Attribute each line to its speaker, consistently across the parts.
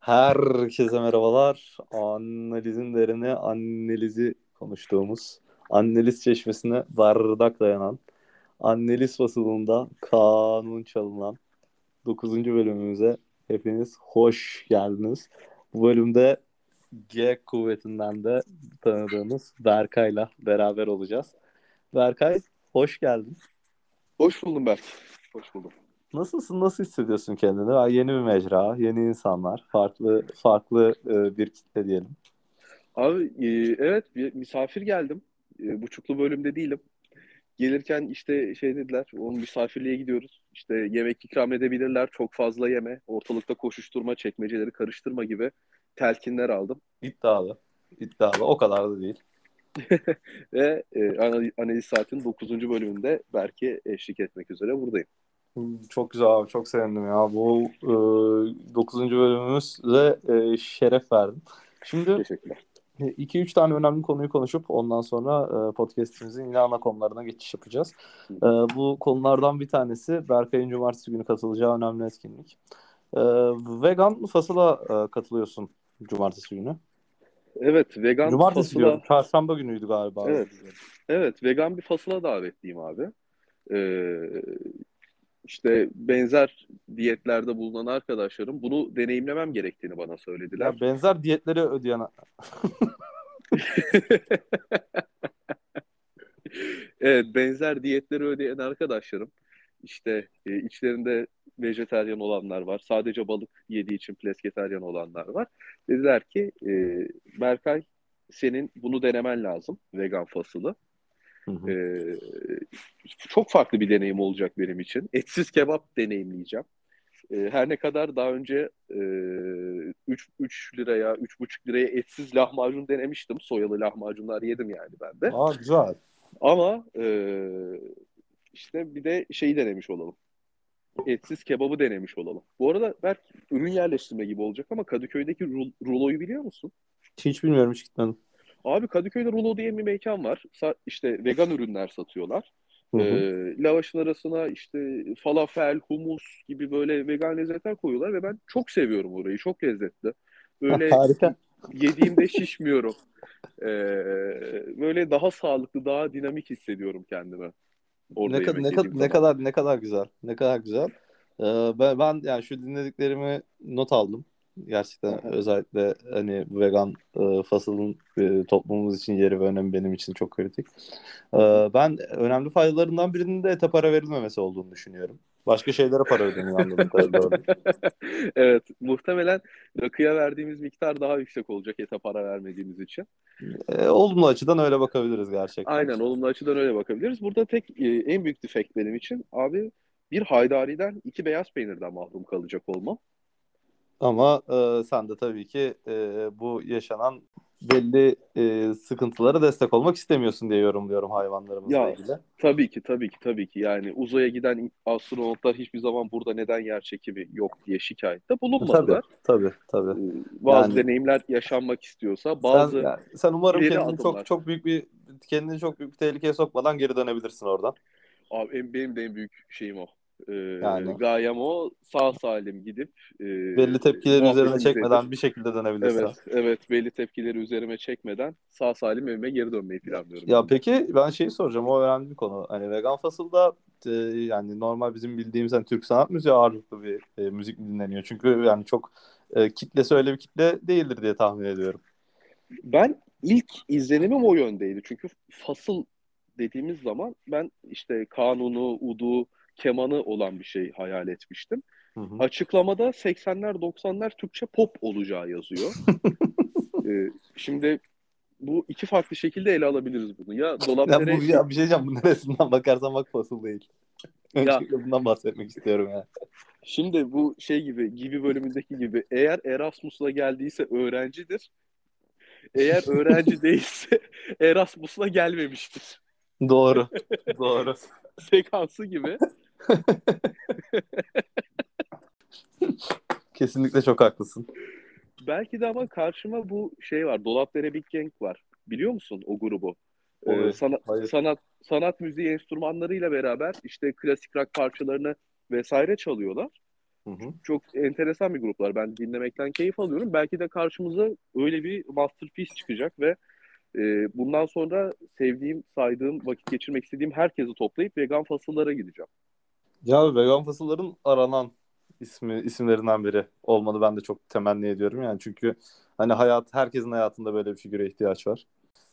Speaker 1: Herkese merhabalar. Analizin derine analizi konuştuğumuz, analiz çeşmesine bardak dayanan, analiz fasılında kanun çalınan 9. bölümümüze hepiniz hoş geldiniz. Bu bölümde G kuvvetinden de tanıdığımız Berkay'la beraber olacağız. Berkay hoş geldin.
Speaker 2: Hoş buldum Berk. Hoş buldum.
Speaker 1: Nasılsın? Nasıl hissediyorsun kendini? Ha, Yeni bir mecra, yeni insanlar, farklı farklı e, bir kitle diyelim.
Speaker 2: Abi e, evet bir misafir geldim. E, buçuklu bölümde değilim. Gelirken işte şey dediler, onun misafirliğe gidiyoruz. İşte yemek ikram edebilirler, çok fazla yeme, ortalıkta koşuşturma, çekmeceleri karıştırma gibi telkinler aldım.
Speaker 1: İddialı. İddialı. O kadar da değil.
Speaker 2: Ve e, analiz, saatinin 9. bölümünde Berk'e eşlik etmek üzere buradayım.
Speaker 1: Çok güzel abi. Çok sevindim ya. Bu e, 9. bölümümüzle e, şeref verdin. Şimdi
Speaker 2: Teşekkürler.
Speaker 1: 2-3 tane önemli konuyu konuşup ondan sonra e, podcastimizin yine ana konularına geçiş yapacağız. E, bu konulardan bir tanesi Berkay'ın cumartesi günü katılacağı önemli etkinlik. E, vegan fasıla e, katılıyorsun cumartesi günü.
Speaker 2: Evet, vegan
Speaker 1: Cumartesi
Speaker 2: fasıla...
Speaker 1: diyorum. Çarşamba günüydü galiba.
Speaker 2: Evet. Evet, vegan bir fasıla davetliyim abi. Ee, işte benzer diyetlerde bulunan arkadaşlarım bunu deneyimlemem gerektiğini bana söylediler.
Speaker 1: Ya benzer diyetleri ödeyen
Speaker 2: Evet, benzer diyetleri ödeyen arkadaşlarım işte e, içlerinde vejeteryan olanlar var. Sadece balık yediği için pesketeryan olanlar var. Dediler ki e, Berkay senin bunu denemen lazım vegan fasılı.
Speaker 1: Hı hı.
Speaker 2: Ee, çok farklı bir deneyim olacak benim için. Etsiz kebap deneyimleyeceğim. Ee, her ne kadar daha önce e, 3, 3 liraya, 3,5 liraya etsiz lahmacun denemiştim. Soyalı lahmacunlar yedim yani ben de.
Speaker 1: Aa güzel.
Speaker 2: Ama e, işte bir de şeyi denemiş olalım. Etsiz kebabı denemiş olalım. Bu arada belki ürün yerleştirme gibi olacak ama Kadıköy'deki rul- ruloyu biliyor musun?
Speaker 1: Hiç bilmiyorum hiç gitmedim.
Speaker 2: Abi Kadıköy'de Rulo diye bir mekan var. Sa- işte vegan ürünler satıyorlar.
Speaker 1: Hı hı.
Speaker 2: Ee, lavaşın arasına işte falafel, humus gibi böyle vegan lezzetler koyuyorlar ve ben çok seviyorum orayı. Çok lezzetli. Böyle
Speaker 1: Harika.
Speaker 2: yediğimde şişmiyorum. Ee, böyle daha sağlıklı, daha dinamik hissediyorum kendimi. Orada
Speaker 1: Ne,
Speaker 2: yemek
Speaker 1: ne,
Speaker 2: yediğim
Speaker 1: ne kadar ne kadar güzel. Ne kadar güzel. Ee, ben, ben yani şu dinlediklerimi not aldım. Gerçekten özellikle hani vegan e, fasılın e, toplumumuz için yeri ve önemi benim için çok kritik. Ee, ben önemli faydalarından birinin de ete para verilmemesi olduğunu düşünüyorum. Başka şeylere para ödeniyor anladığım kadarıyla.
Speaker 2: Evet, muhtemelen rakıya verdiğimiz miktar daha yüksek olacak ete para vermediğimiz için.
Speaker 1: Ee, olumlu açıdan öyle bakabiliriz gerçekten.
Speaker 2: Aynen olumlu açıdan öyle bakabiliriz. Burada tek e, en büyük defekt benim için abi bir haydariden iki beyaz peynirden mahrum kalacak olmam.
Speaker 1: Ama e, sen de tabii ki e, bu yaşanan belli e, sıkıntılara destek olmak istemiyorsun diye yorumluyorum hayvanlarımızla
Speaker 2: Ya,
Speaker 1: ilgili.
Speaker 2: Tabii ki tabii ki tabii ki yani uzaya giden astronotlar hiçbir zaman burada neden yer çekimi yok diye şikayette
Speaker 1: Tabii,
Speaker 2: bulunmadılar.
Speaker 1: tabii, tabii.
Speaker 2: Ee, Bazı
Speaker 1: Yani-
Speaker 2: deneyimler yaşanmak istiyorsa
Speaker 1: Sen,
Speaker 2: bazı
Speaker 1: yani sen umarım kendini
Speaker 2: adımlar.
Speaker 1: çok çok büyük bir kendini çok büyük bir tehlikeye sokmadan geri dönebilirsin oradan.
Speaker 2: abi en- benim de en büyük şeyim o. Ee,
Speaker 1: Yani.
Speaker 2: gayem o sağ salim gidip e,
Speaker 1: Belli tepkileri üzerine çekmeden
Speaker 2: üzerine-
Speaker 1: bir şekilde dönebilirsin.
Speaker 2: Evet, evet belli tepkileri üzerime çekmeden sağ salim evime geri dönmeyi planlıyorum.
Speaker 1: Ya peki ben şeyi soracağım o önemli bir konu. Hani vegan fasılda e, yani normal bizim bildiğimiz hani Türk sanat müziği ağırlıklı bir e, müzik dinleniyor? Çünkü yani çok e, kitlesi öyle bir kitle değildir diye tahmin ediyorum.
Speaker 2: Ben ilk izlenimim o yöndeydi. Çünkü fasıl dediğimiz zaman ben işte kanunu, udu, kemanı olan bir şey hayal etmiştim.
Speaker 1: Hı hı.
Speaker 2: Açıklamada 80'ler 90'lar Türkçe pop olacağı yazıyor. Ee, şimdi bu iki farklı şekilde ele alabiliriz bunu. Ya
Speaker 1: Ya
Speaker 2: dolapdere
Speaker 1: bu ya bir şey diyeceğim bu neresinden bakarsan bak fasıl değil.
Speaker 2: Ya-
Speaker 1: bundan bahsetmek istiyorum ya.
Speaker 2: şimdi bu şey gibi gibi bölümündeki gibi eğer Erasmus'la geldiyse öğrencidir. Eğer öğrenci değilse Erasmus'la gelmemiştir.
Speaker 1: Doğru. Doğru.
Speaker 2: Sekansı gibi.
Speaker 1: Kesinlikle çok haklısın.
Speaker 2: Belki de ama karşıma bu şey var. Dolapdere Big Gang var. Biliyor musun o grubu? Ee, sana-
Speaker 1: hayır.
Speaker 2: sanat sanat müziği enstrümanlarıyla beraber işte klasik rock parçalarını vesaire çalıyorlar.
Speaker 1: Hı hı.
Speaker 2: Çok enteresan bir gruplar. Ben dinlemekten keyif alıyorum. Belki de karşımıza öyle bir masterpiece çıkacak ve e, bundan sonra sevdiğim, saydığım, vakit geçirmek istediğim herkesi toplayıp vegan fasıllara gideceğim.
Speaker 1: Ya vegan fasılların aranan ismi isimlerinden biri olmanı ben de çok temenni ediyorum yani çünkü hani hayat herkesin hayatında böyle bir figüre ihtiyaç var.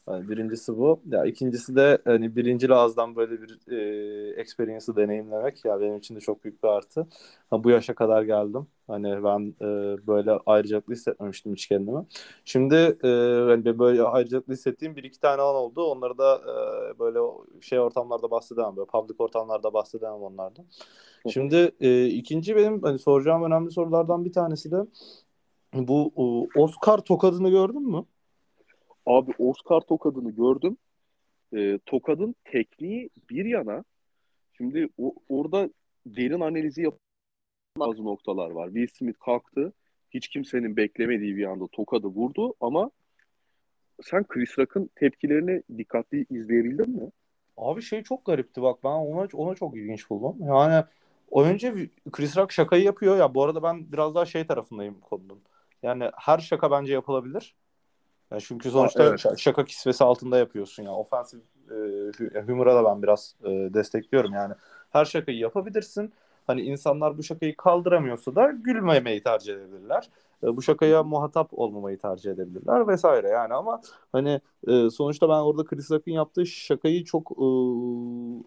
Speaker 1: Yani birincisi bu. Ya ikincisi de hani birinci ağızdan böyle bir e, experience'ı deneyimlemek ya benim için de çok büyük bir artı. Ha, bu yaşa kadar geldim. Hani ben e, böyle ayrıcalıklı hissetmemiştim hiç kendimi. Şimdi e, hani böyle ayrıcalıklı hissettiğim bir iki tane an oldu. Onları da e, böyle şey ortamlarda bahsedemem. Böyle public ortamlarda bahsedemem onlardan. Şimdi e, ikinci benim hani soracağım önemli sorulardan bir tanesi de bu e, Oscar tokadını gördün mü?
Speaker 2: Abi Oscar tokadını gördüm. E, tokadın tekniği bir yana. Şimdi o, orada derin analizi yap bazı noktalar var. Will Smith kalktı. Hiç kimsenin beklemediği bir anda tokadı vurdu ama sen Chris Rock'ın tepkilerini dikkatli izleyebildin mi?
Speaker 1: Abi şey çok garipti bak ben ona ona çok ilginç buldum. Yani önce Chris Rock şakayı yapıyor ya bu arada ben biraz daha şey tarafındayım konunun. Yani her şaka bence yapılabilir. Yani çünkü sonuçta evet. şaka kisvesi altında yapıyorsun ya. Yani. Ofensif e, humor'a da ben biraz e, destekliyorum yani. Her şakayı yapabilirsin. Hani insanlar bu şakayı kaldıramıyorsa da gülmemeyi tercih edebilirler. E, bu şakaya muhatap olmamayı tercih edebilirler vesaire yani ama hani e, sonuçta ben orada Chris Rock'ın yaptığı şakayı çok e,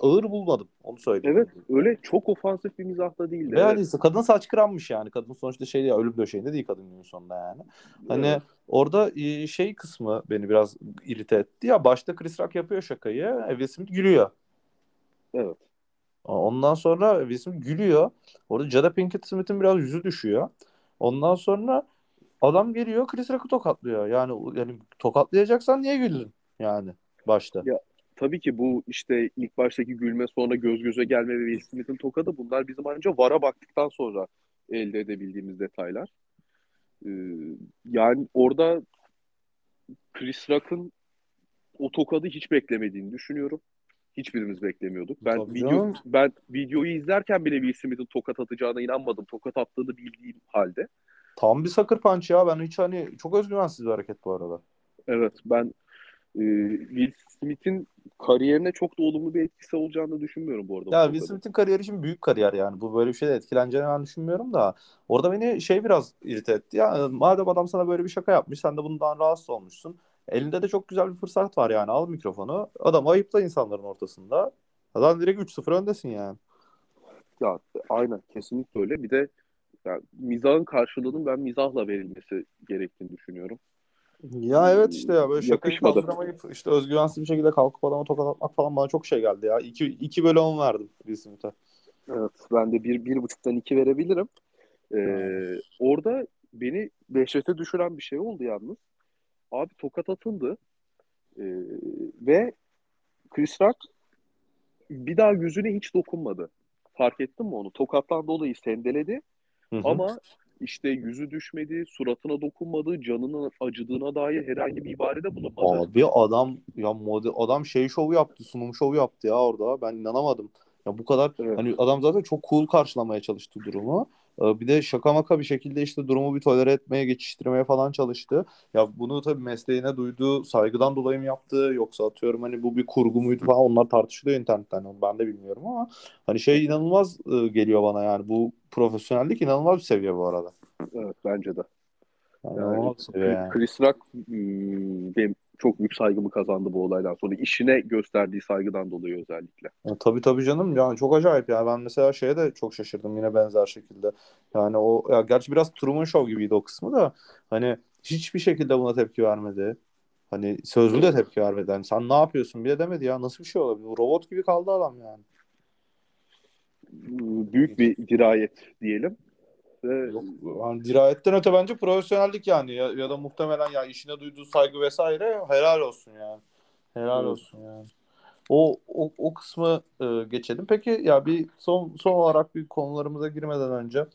Speaker 1: ağır bulmadım. Onu söyleyeyim.
Speaker 2: Evet öyle çok ofansif bir mizahta değildi.
Speaker 1: Ve evet. yani kadın saç kıranmış yani. Kadın sonuçta şey ya ölüm döşeğinde değil kadın günün sonunda yani. Hani evet. orada şey kısmı beni biraz irite etti. Ya başta Chris Rock yapıyor şakayı. Will Smith gülüyor.
Speaker 2: Evet.
Speaker 1: Ondan sonra Will Smith gülüyor. Orada Jada Pinkett Smith'in biraz yüzü düşüyor. Ondan sonra adam geliyor Chris Rock'ı tokatlıyor. Yani yani tokatlayacaksan niye güldün yani başta?
Speaker 2: Ya tabii ki bu işte ilk baştaki gülme sonra göz göze gelme ve Will Smith'in tokadı bunlar bizim ancak VAR'a baktıktan sonra elde edebildiğimiz detaylar. Ee, yani orada Chris Rock'ın o tokadı hiç beklemediğini düşünüyorum. Hiçbirimiz beklemiyorduk. Ben Tabii video canım. ben videoyu izlerken bile Will Smith'in tokat atacağına inanmadım. Tokat attığını bildiğim halde.
Speaker 1: Tam bir sakır punch ya. Ben hiç hani çok özgüvensiz bir hareket bu arada.
Speaker 2: Evet ben e, Will Smith'in kariyerine çok da olumlu bir etkisi olacağını düşünmüyorum bu arada.
Speaker 1: Ya Will Smith'in kariyeri için büyük kariyer yani. Bu böyle bir şeyde etkileneceğini ben düşünmüyorum da. Orada beni şey biraz irite etti. Ya madem adam sana böyle bir şaka yapmış sen de bundan rahatsız olmuşsun. Elinde de çok güzel bir fırsat var yani. Al mikrofonu. Adam ayıpla insanların ortasında. Adam direkt 3-0 öndesin yani.
Speaker 2: Ya aynen kesinlikle öyle. Bir de yani mizahın karşılığının ben mizahla verilmesi gerektiğini düşünüyorum.
Speaker 1: Ya evet işte ya böyle şakayı kaldıramayıp işte özgüvensiz bir şekilde kalkıp adama tokat atmak falan bana çok şey geldi ya. 2 2 bölü 10 verdim Will Smith'e.
Speaker 2: Evet ben de 1 bir, bir buçuktan 2 verebilirim. Ee, orada beni dehşete düşüren bir şey oldu yalnız. Abi tokat atıldı. Ee, ve Chris Rock bir daha yüzüne hiç dokunmadı. Fark ettin mi onu? Tokattan dolayı sendeledi. Hı hı. Ama işte yüzü düşmedi, suratına dokunmadı, canının acıdığına dair herhangi bir ibare de bulunmadı.
Speaker 1: Abi adam ya model adam şey şovu yaptı, sunum şovu yaptı ya orada. Ben inanamadım. Ya bu kadar evet. hani adam zaten çok cool karşılamaya çalıştı durumu. Ee, bir de şaka maka bir şekilde işte durumu bir tolere etmeye, geçiştirmeye falan çalıştı. Ya bunu tabii mesleğine duyduğu saygıdan dolayı mı yaptı yoksa atıyorum hani bu bir kurgu muydu falan onlar tartışılıyor internetten. Ben de bilmiyorum ama hani şey inanılmaz e, geliyor bana yani bu profesyonellik inanılmaz bir seviye bu arada.
Speaker 2: Evet bence de. Yani, yani. Chris Rock benim çok büyük saygımı kazandı bu olaydan sonra. işine gösterdiği saygıdan dolayı özellikle.
Speaker 1: Ya, tabii tabii canım. Yani çok acayip ya. Ben mesela şeye de çok şaşırdım yine benzer şekilde. Yani o ya gerçi biraz Truman Show gibiydi o kısmı da hani hiçbir şekilde buna tepki vermedi. Hani sözlü de tepki vermedi. Yani sen ne yapıyorsun bile demedi ya. Nasıl bir şey olabilir? Robot gibi kaldı adam yani.
Speaker 2: Büyük bir dirayet diyelim.
Speaker 1: Yok, yani dirayetten öte bence profesyonellik yani ya, ya da muhtemelen ya işine duyduğu saygı vesaire helal olsun yani. Helal evet. olsun yani. O, o, o kısmı e, geçelim. Peki ya bir son son olarak bir konularımıza girmeden önce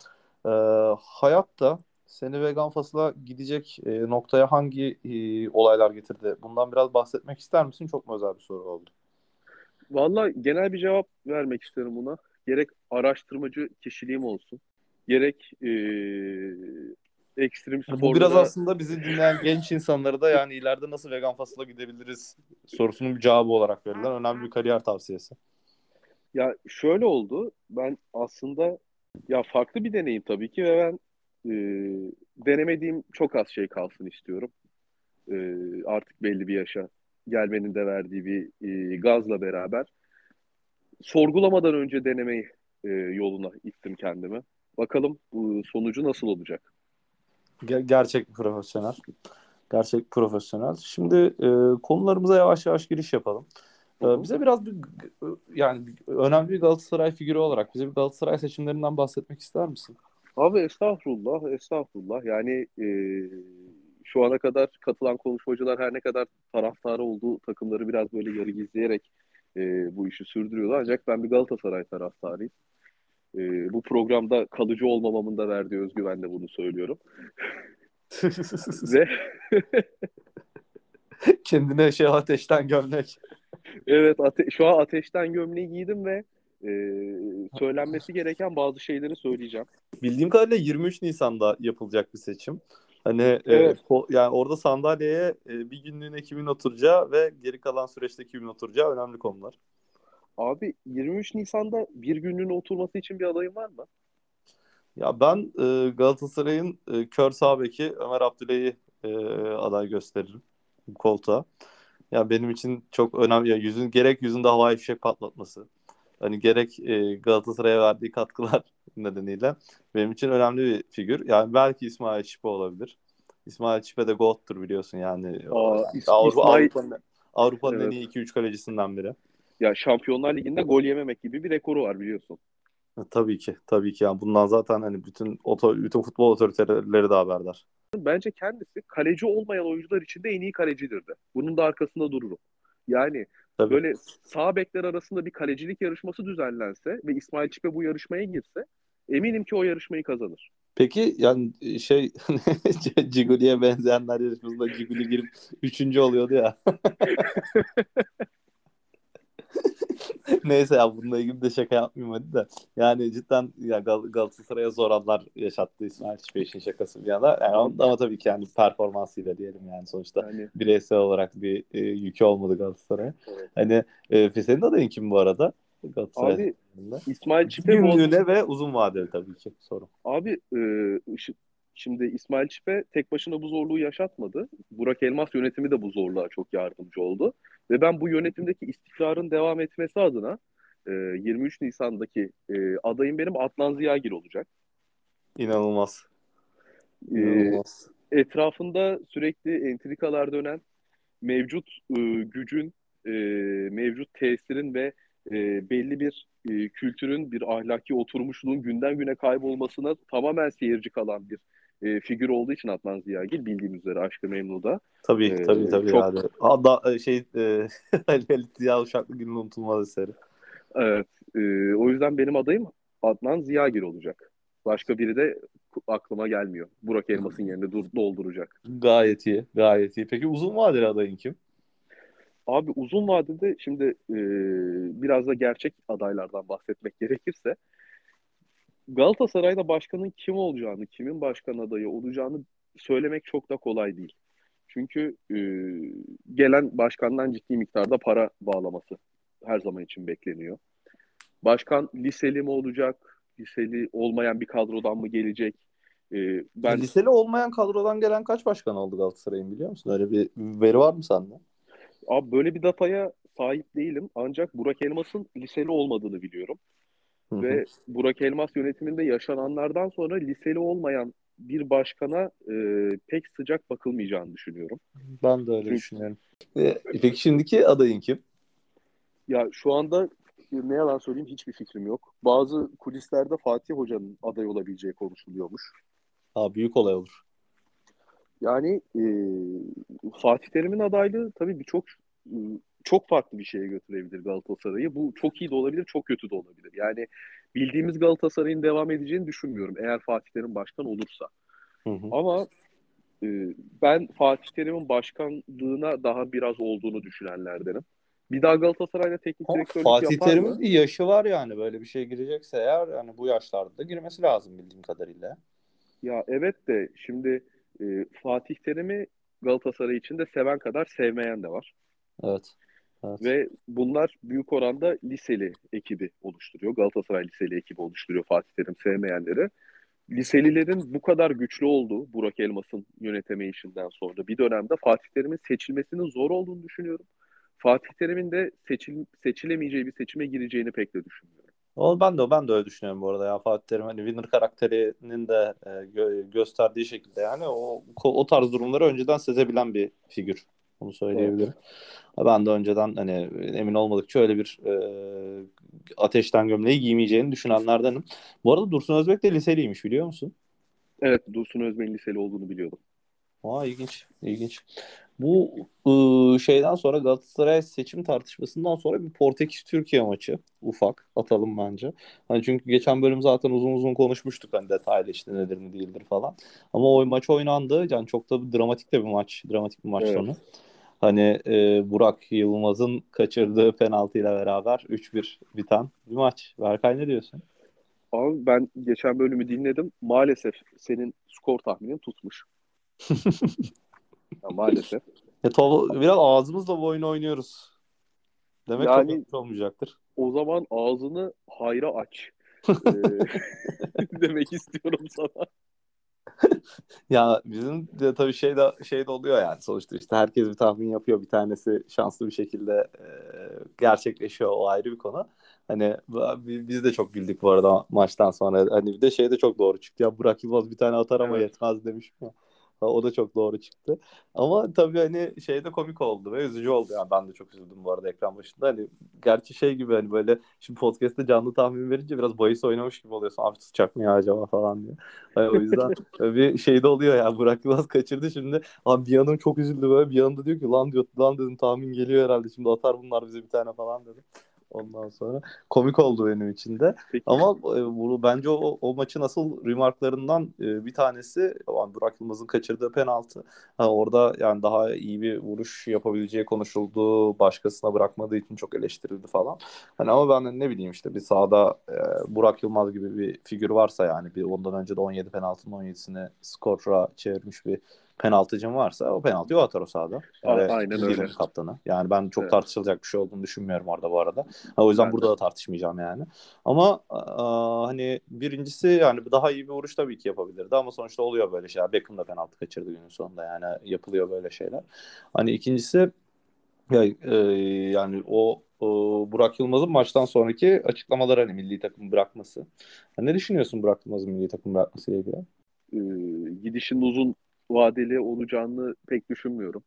Speaker 1: e, hayatta seni vegan fasıla gidecek e, noktaya hangi e, olaylar getirdi? Bundan biraz bahsetmek ister misin? Çok mu özel bir soru oldu?
Speaker 2: Valla genel bir cevap vermek istiyorum buna. gerek araştırmacı kişiliğim olsun, gerek e, ekstrem sporlara...
Speaker 1: Bu biraz aslında bizi dinleyen genç insanları da yani ileride nasıl vegan fasıla gidebiliriz sorusunun bir cevabı olarak verilen önemli bir kariyer tavsiyesi.
Speaker 2: Ya şöyle oldu. Ben aslında ya farklı bir deneyim tabii ki ve ben e, denemediğim çok az şey kalsın istiyorum. E, artık belli bir yaşa gelmenin de verdiği bir e, gazla beraber sorgulamadan önce denemeyi e, yoluna ittim kendimi. Bakalım bu sonucu nasıl olacak?
Speaker 1: Ger- gerçek profesyonel. Gerçek profesyonel. Şimdi e, konularımıza yavaş yavaş giriş yapalım. E, bize biraz bir yani önemli bir Galatasaray figürü olarak bize bir Galatasaray seçimlerinden bahsetmek ister misin?
Speaker 2: Abi estağfurullah, estağfurullah. Yani e, şu ana kadar katılan konuşmacılar her ne kadar taraftarı olduğu takımları biraz böyle yarı gizleyerek e, bu işi sürdürüyorlar. Ancak ben bir Galatasaray taraftarıyım. E, bu programda kalıcı olmamamın da verdiği özgüvenle bunu söylüyorum. Ve
Speaker 1: kendine şey ateşten gömlek.
Speaker 2: evet ate şu an ateşten gömleği giydim ve e, söylenmesi gereken bazı şeyleri söyleyeceğim.
Speaker 1: Bildiğim kadarıyla 23 Nisan'da yapılacak bir seçim. Hani e, evet. e, yani orada sandalyeye e, bir günlüğüne kimin oturacağı ve geri kalan süreçte kimin oturacağı önemli konular.
Speaker 2: Abi 23 Nisan'da bir günlüğüne oturması için bir adayın var mı?
Speaker 1: Ya ben e, Galatasaray'ın e, kör sağ beki Ömer Abdüley'i e, aday gösteririm bu koltuğa. Ya benim için çok önemli. Ya yüzün gerek yüzünde havai fişek patlatması. Hani gerek e, Galatasaray'a verdiği katkılar nedeniyle benim için önemli bir figür. Yani belki İsmail Çipe olabilir. İsmail Çipe de GOAT'tur biliyorsun yani. Aa, Avrupa, İsmail... Avrupa'nın Avrupa'nın evet. en iyi 2-3 kalecisinden biri.
Speaker 2: Ya Şampiyonlar Ligi'nde gol yememek gibi bir rekoru var biliyorsun.
Speaker 1: E, tabii ki. Tabii ki. Yani bundan zaten hani bütün oto, bütün futbol otoriteleri de haberdar.
Speaker 2: Bence kendisi kaleci olmayan oyuncular içinde en iyi kalecidir de. Bunun da arkasında dururum. Yani Tabii. böyle sağ bekler arasında bir kalecilik yarışması düzenlense ve İsmail Çipe bu yarışmaya girse eminim ki o yarışmayı kazanır.
Speaker 1: Peki yani e, şey Ciguli'ye benzeyenler yarışmasında Ciguli girip üçüncü oluyordu ya. Neyse ya bununla ilgili de şaka yapmayayım hadi de. Yani cidden ya Gal Galatasaray'a zor anlar yaşattı İsmail Çipeş'in şakası bir yana. Yani ama tabii ki yani performansıyla diyelim yani sonuçta yani... bireysel olarak bir e, yükü olmadı Galatasaray'a. Evet. Hani e, senin adayın kim bu arada?
Speaker 2: Galatasaray Abi İsmail Çipe
Speaker 1: Günlüğüne ve uzun vadeli tabii ki sorun.
Speaker 2: Abi e, şimdi İsmail Çipe tek başına bu zorluğu yaşatmadı. Burak Elmas yönetimi de bu zorluğa çok yardımcı oldu. Ve ben bu yönetimdeki istikrarın devam etmesi adına e, 23 Nisan'daki e, adayım benim Adnan Ziyagil olacak.
Speaker 1: İnanılmaz.
Speaker 2: E, İnanılmaz. E, etrafında sürekli entrikalar dönen mevcut e, gücün, e, mevcut tesirin ve e, belli bir e, kültürün, bir ahlaki oturmuşluğun günden güne kaybolmasına tamamen seyirci kalan bir e, figür olduğu için Adnan Ziyagil bildiğimiz üzere Aşkı Memnu'da.
Speaker 1: Tabii ee, tabii tabii çok... yani. Ada, e, şey e, Ali Ziya Uşaklı günün unutulmaz eseri.
Speaker 2: Evet. E, o yüzden benim adayım Adnan Ziyagil olacak. Başka biri de aklıma gelmiyor. Burak Elmas'ın yerine dur, dolduracak.
Speaker 1: Gayet iyi. Gayet iyi. Peki uzun vadeli adayın kim?
Speaker 2: Abi uzun vadede şimdi e, biraz da gerçek adaylardan bahsetmek gerekirse Galatasaray'da başkanın kim olacağını, kimin başkan adayı olacağını söylemek çok da kolay değil. Çünkü e, gelen başkandan ciddi miktarda para bağlaması her zaman için bekleniyor. Başkan liseli mi olacak, liseli olmayan bir kadrodan mı gelecek?
Speaker 1: E, ben Liseli olmayan kadrodan gelen kaç başkan oldu Galatasaray'ın biliyor musun? Öyle bir veri var mı sende?
Speaker 2: Abi böyle bir dataya sahip değilim. Ancak Burak Elmas'ın liseli olmadığını biliyorum. Hı-hı. Ve Burak Elmas yönetiminde yaşananlardan sonra liseli olmayan bir başkana e, pek sıcak bakılmayacağını düşünüyorum.
Speaker 1: Ben de öyle Çünkü, düşünüyorum. E, peki şimdiki adayın kim?
Speaker 2: Ya şu anda ne yalan söyleyeyim hiçbir fikrim yok. Bazı kulislerde Fatih Hoca'nın aday olabileceği konuşuluyormuş.
Speaker 1: Ha büyük olay olur.
Speaker 2: Yani e, Fatih Terim'in adaylığı tabii birçok e, çok farklı bir şeye götürebilir Galatasaray'ı. Bu çok iyi de olabilir, çok kötü de olabilir. Yani bildiğimiz Galatasaray'ın devam edeceğini düşünmüyorum eğer Fatih Terim başkan olursa. Hı hı. Ama e, ben Fatih Terim'in başkanlığına daha biraz olduğunu düşünenlerdenim. Bir daha Galatasaray'da teknik direktörlük
Speaker 1: Fatih
Speaker 2: yapar
Speaker 1: Terim'in
Speaker 2: mı?
Speaker 1: bir yaşı var yani böyle bir şey girecekse eğer yani bu yaşlarda da girmesi lazım bildiğim kadarıyla.
Speaker 2: Ya evet de şimdi e, Fatih Terim'i Galatasaray içinde seven kadar sevmeyen de var.
Speaker 1: Evet. Evet.
Speaker 2: Ve bunlar büyük oranda liseli ekibi oluşturuyor. Galatasaray liseli ekibi oluşturuyor Fatih Terim sevmeyenleri. Liselilerin bu kadar güçlü olduğu Burak Elmas'ın yönetemeyişinden sonra bir dönemde Fatih Terim'in seçilmesinin zor olduğunu düşünüyorum. Fatih Terim'in de seçil, seçilemeyeceği bir seçime gireceğini pek de düşünmüyorum.
Speaker 1: O ben de ben de öyle düşünüyorum bu arada ya Fatih Terim hani winner karakterinin de e, gö- gösterdiği şekilde yani o o tarz durumları önceden sezebilen bir figür. Bunu söyleyebilirim. Ben de önceden hani emin olmadıkça öyle bir e, ateşten gömleği giymeyeceğini düşünenlerdenim. Bu arada Dursun Özbek de liseliymiş biliyor musun?
Speaker 2: Evet Dursun Özbek'in liseli olduğunu biliyordum.
Speaker 1: Aa ilginç, ilginç. Bu ıı, şeyden sonra Galatasaray seçim tartışmasından sonra bir Portekiz Türkiye maçı ufak atalım bence. Hani çünkü geçen bölüm zaten uzun uzun konuşmuştuk hani detaylı işte nedir ne değildir falan. Ama o maç oynandı. Yani çok da dramatik de bir maç, dramatik bir maç
Speaker 2: Evet.
Speaker 1: sonu. Hani e, Burak Yılmaz'ın kaçırdığı penaltıyla beraber 3-1 biten bir maç. Berkay ne diyorsun?
Speaker 2: Abi ben geçen bölümü dinledim. Maalesef senin skor tahminin tutmuş. Ya maalesef.
Speaker 1: Ya, to- biraz ağzımızla bu oyunu oynuyoruz. Demek
Speaker 2: Yani-
Speaker 1: çok olmayacaktır.
Speaker 2: O zaman ağzını hayra aç. Ee, demek istiyorum sana.
Speaker 1: Ya bizim de tabii şey de şey de oluyor yani sonuçta işte herkes bir tahmin yapıyor bir tanesi şanslı bir şekilde e, gerçekleşiyor o ayrı bir konu. Hani biz de çok güldük bu arada maçtan sonra. Hani bir de şey de çok doğru çıktı ya Burak Yılmaz bir tane atar ama
Speaker 2: Evet.
Speaker 1: yetmez demiş mi? O da çok doğru çıktı. Ama tabii hani şey de komik oldu ve üzücü oldu. Yani ben de çok üzüldüm bu arada ekran başında. Hani gerçi şey gibi hani böyle şimdi podcast'te canlı tahmin verince biraz bahis oynamış gibi oluyorsun. Abi tutacak mı ya acaba falan diye. Hani o yüzden bir şey de oluyor ya Burak Yılmaz kaçırdı şimdi. Abi bir yanım çok üzüldü böyle bir yanımda diyor ki lan diyor lan dedim tahmin geliyor herhalde şimdi atar bunlar bize bir tane falan dedim. Ondan sonra komik oldu benim için de.
Speaker 2: Peki.
Speaker 1: Ama e, bunu bence o, o maçın asıl remarklarından e, bir tanesi yani Burak Yılmaz'ın kaçırdığı penaltı. Ha, orada yani daha iyi bir vuruş yapabileceği konuşuldu. Başkasına bırakmadığı için çok eleştirildi falan. Hani ama ben ne bileyim işte bir sahada e, Burak Yılmaz gibi bir figür varsa yani bir ondan önce de 17 penaltının 17'sini skora çevirmiş bir penaltıcım varsa o penaltıyı o atar o sahada.
Speaker 2: A-
Speaker 1: Ve
Speaker 2: aynen öyle.
Speaker 1: kaptanı. Yani ben çok
Speaker 2: Evet.
Speaker 1: tartışılacak bir şey olduğunu düşünmüyorum orada bu arada. Ha, o yüzden
Speaker 2: Ben
Speaker 1: burada da tartışmayacağım yani. Ama aa, hani birincisi yani daha iyi bir vuruş tabii ki yapabilirdi ama sonuçta oluyor böyle şeyler. Beckham da penaltı kaçırdı günün sonunda yani yapılıyor böyle şeyler. Hani ikincisi ya, e, yani o, Burak Yılmaz'ın maçtan sonraki açıklamaları hani milli takım bırakması. Ne düşünüyorsun Burak Yılmaz'ın milli takım bırakması ile ilgili?
Speaker 2: Ee, gidişin uzun vadeli olacağını pek düşünmüyorum.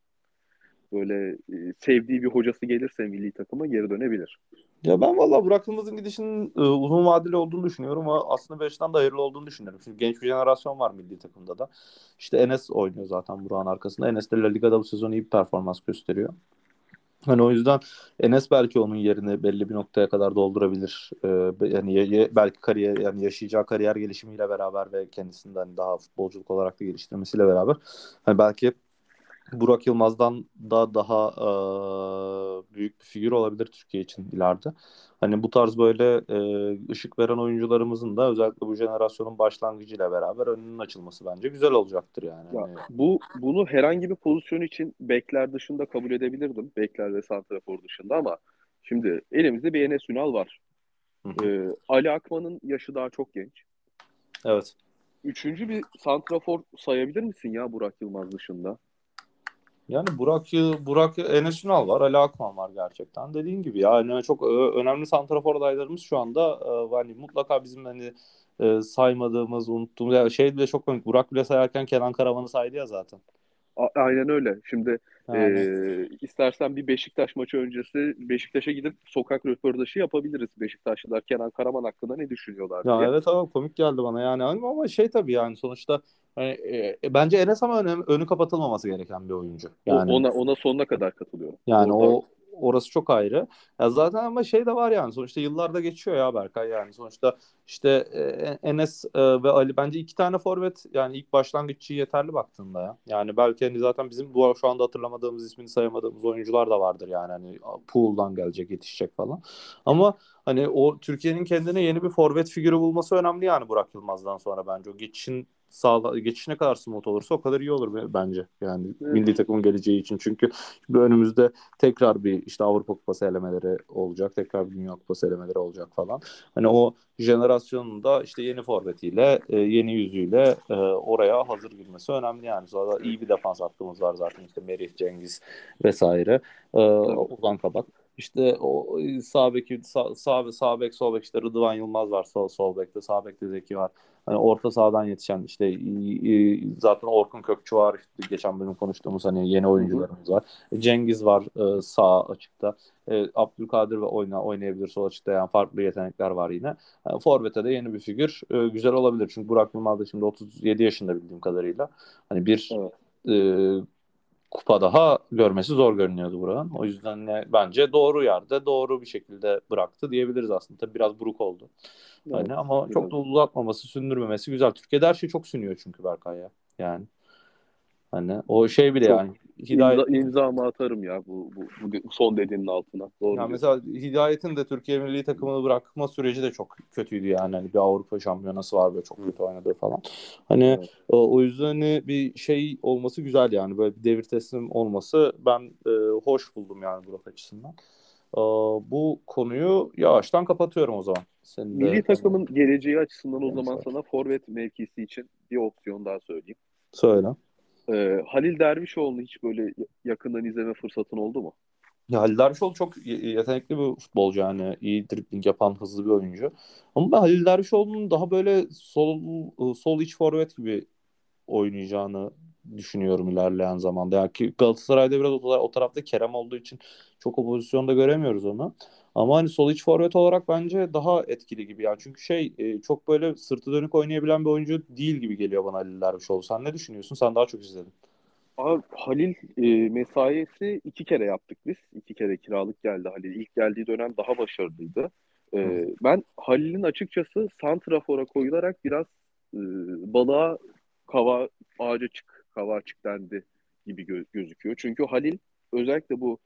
Speaker 2: Böyle e, sevdiği bir hocası gelirse milli takıma geri dönebilir.
Speaker 1: Ya ben vallahi Burak Yılmaz'ın gidişinin e, uzun vadeli olduğunu düşünüyorum ama aslında açıdan da hayırlı olduğunu düşünüyorum. Çünkü genç bir jenerasyon var milli takımda da. İşte Enes oynuyor zaten Burak'ın arkasında. Enes de La Liga'da bu sezon iyi bir performans gösteriyor. Hani o yüzden Enes belki onun yerini belli bir noktaya kadar doldurabilir. Ee, yani ye- belki kariyer yani yaşayacağı kariyer gelişimiyle beraber ve kendisinden daha futbolculuk olarak da geliştirmesiyle beraber hani belki Burak Yılmaz'dan da daha e, büyük bir figür olabilir Türkiye için ileride. Hani bu tarz böyle e, ışık veren oyuncularımızın da özellikle bu jenerasyonun başlangıcıyla beraber önünün açılması bence güzel olacaktır yani.
Speaker 2: Ya,
Speaker 1: Hani,
Speaker 2: bu bunu herhangi bir pozisyon için bekler dışında kabul edebilirdim. Bekler ve santrafor dışında ama şimdi elimizde bir Enes Ünal var. Ee, Ali Akman'ın yaşı daha çok genç.
Speaker 1: evet.
Speaker 2: Üçüncü bir santrafor sayabilir misin ya Burak Yılmaz dışında?
Speaker 1: Yani Burak Burak Enes Ünal var, Ali Akman var gerçekten. Dediğin gibi yani çok ö- önemli santrafor adaylarımız şu anda e, hani mutlaka bizim hani e, saymadığımız, unuttuğumuz şey bile çok komik. Burak bile sayarken Kenan Karaman'ı saydı ya zaten.
Speaker 2: A- aynen öyle. Şimdi
Speaker 1: Yani,
Speaker 2: Ee, istersen bir Beşiktaş maçı öncesi Beşiktaş'a gidip sokak röportajı yapabiliriz. Beşiktaşlılar Kenan Karaman hakkında ne düşünüyorlar
Speaker 1: ya
Speaker 2: diye.
Speaker 1: evet ama komik geldi bana yani ama şey tabii yani sonuçta hani, e, bence Enes ama önü, önü kapatılmaması gereken bir oyuncu.
Speaker 2: O-
Speaker 1: Yani
Speaker 2: ona ona sonuna kadar katılıyorum.
Speaker 1: Yani
Speaker 2: Orada-
Speaker 1: o orası çok ayrı. Ya zaten ama şey de var yani sonuçta yıllarda geçiyor ya Berkay yani sonuçta işte e, Enes e, ve Ali bence iki tane forvet yani ilk başlangıççı yeterli baktığında ya. Yani belki hani zaten bizim bu şu anda hatırlamadığımız ismini sayamadığımız oyuncular da vardır yani hani pool'dan gelecek yetişecek falan. Ama hani o Türkiye'nin kendine yeni bir forvet figürü bulması önemli yani Burak Yılmaz'dan sonra bence o geçişin sağla geçiş ne kadar smooth olursa o kadar iyi olur bence. Yani evet. milli takımın geleceği için. Çünkü önümüzde tekrar bir işte Avrupa Kupası elemeleri olacak. Tekrar bir Dünya Kupası elemeleri olacak falan. Hani o jenerasyonun da işte yeni forvetiyle, e, yeni yüzüyle e, oraya hazır girmesi önemli yani. Sonra iyi bir defans hattımız var zaten. işte Merih, Cengiz vesaire. E, Ozan Kabak. İşte o sağ beki sağ, sağ, sağ bek sol bek işte Rıdvan Yılmaz var sol sol bekte sağ bekte Zeki var. Hani orta sahadan yetişen işte zaten Orkun Kökçü var işte geçen bölüm konuştuğumuz hani yeni oyuncularımız var. E, Cengiz var e, sağ açıkta. E, Abdülkadir ve oyna oynayabilir sol açıkta yani farklı yetenekler var yine. Yani Forvet'e de yeni bir figür güzel olabilir. Çünkü Burak Yılmaz da şimdi 37 yaşında bildiğim kadarıyla. Hani bir evet. e, kupa daha görmesi zor görünüyordu buranın. O yüzden ne, bence doğru yerde doğru bir şekilde bıraktı diyebiliriz aslında. Tabii biraz buruk oldu. Evet, hani ama evet. çok da uzatmaması, sündürmemesi güzel. Türkiye'de her şey çok sünüyor çünkü Berkay ya. Yani hani o şey bile çok, yani
Speaker 2: Hidayet... İmza, imzamı atarım ya bu, bu, bu son dediğinin altına. Doğru
Speaker 1: yani mesela Hidayet'in de Türkiye milli takımını bırakma süreci de çok kötüydü yani. Hani bir Avrupa şampiyonası var böyle çok kötü oynadığı falan. Hani evet. o, o yüzden hani bir şey olması güzel yani. Böyle bir devir teslim olması ben e, hoş buldum yani Burak açısından. E, bu konuyu yavaştan kapatıyorum o zaman.
Speaker 2: Senin milli de, takımın geleceği açısından o zaman sana forvet mevkisi için bir opsiyon daha söyleyeyim.
Speaker 1: Söyle.
Speaker 2: Ee, Halil Dervişoğlu'nu hiç böyle yakından izleme fırsatın oldu mu?
Speaker 1: Ya Halil Dervişoğlu çok yetenekli bir futbolcu yani iyi dribbling yapan hızlı bir oyuncu. Ama ben Halil Dervişoğlu'nun daha böyle sol sol iç forvet gibi oynayacağını düşünüyorum ilerleyen zamanda. Yani ki Galatasaray'da biraz o, o tarafta Kerem olduğu için çok o pozisyonda göremiyoruz onu. Ama hani sol iç forvet olarak bence daha etkili gibi yani. Çünkü şey e, çok böyle sırtı dönük oynayabilen bir oyuncu değil gibi geliyor bana Halil Dervişoğlu. Sen ne düşünüyorsun? Sen daha çok izledin.
Speaker 2: Abi Halil e, mesaisi iki kere yaptık biz. İki kere kiralık geldi Halil. İlk geldiği dönem daha başarılıydı. E, ben Halil'in açıkçası Santrafor'a koyularak biraz e, balığa kava ağaca çık, kava çık dendi gibi gö- gözüküyor. Çünkü Halil özellikle bu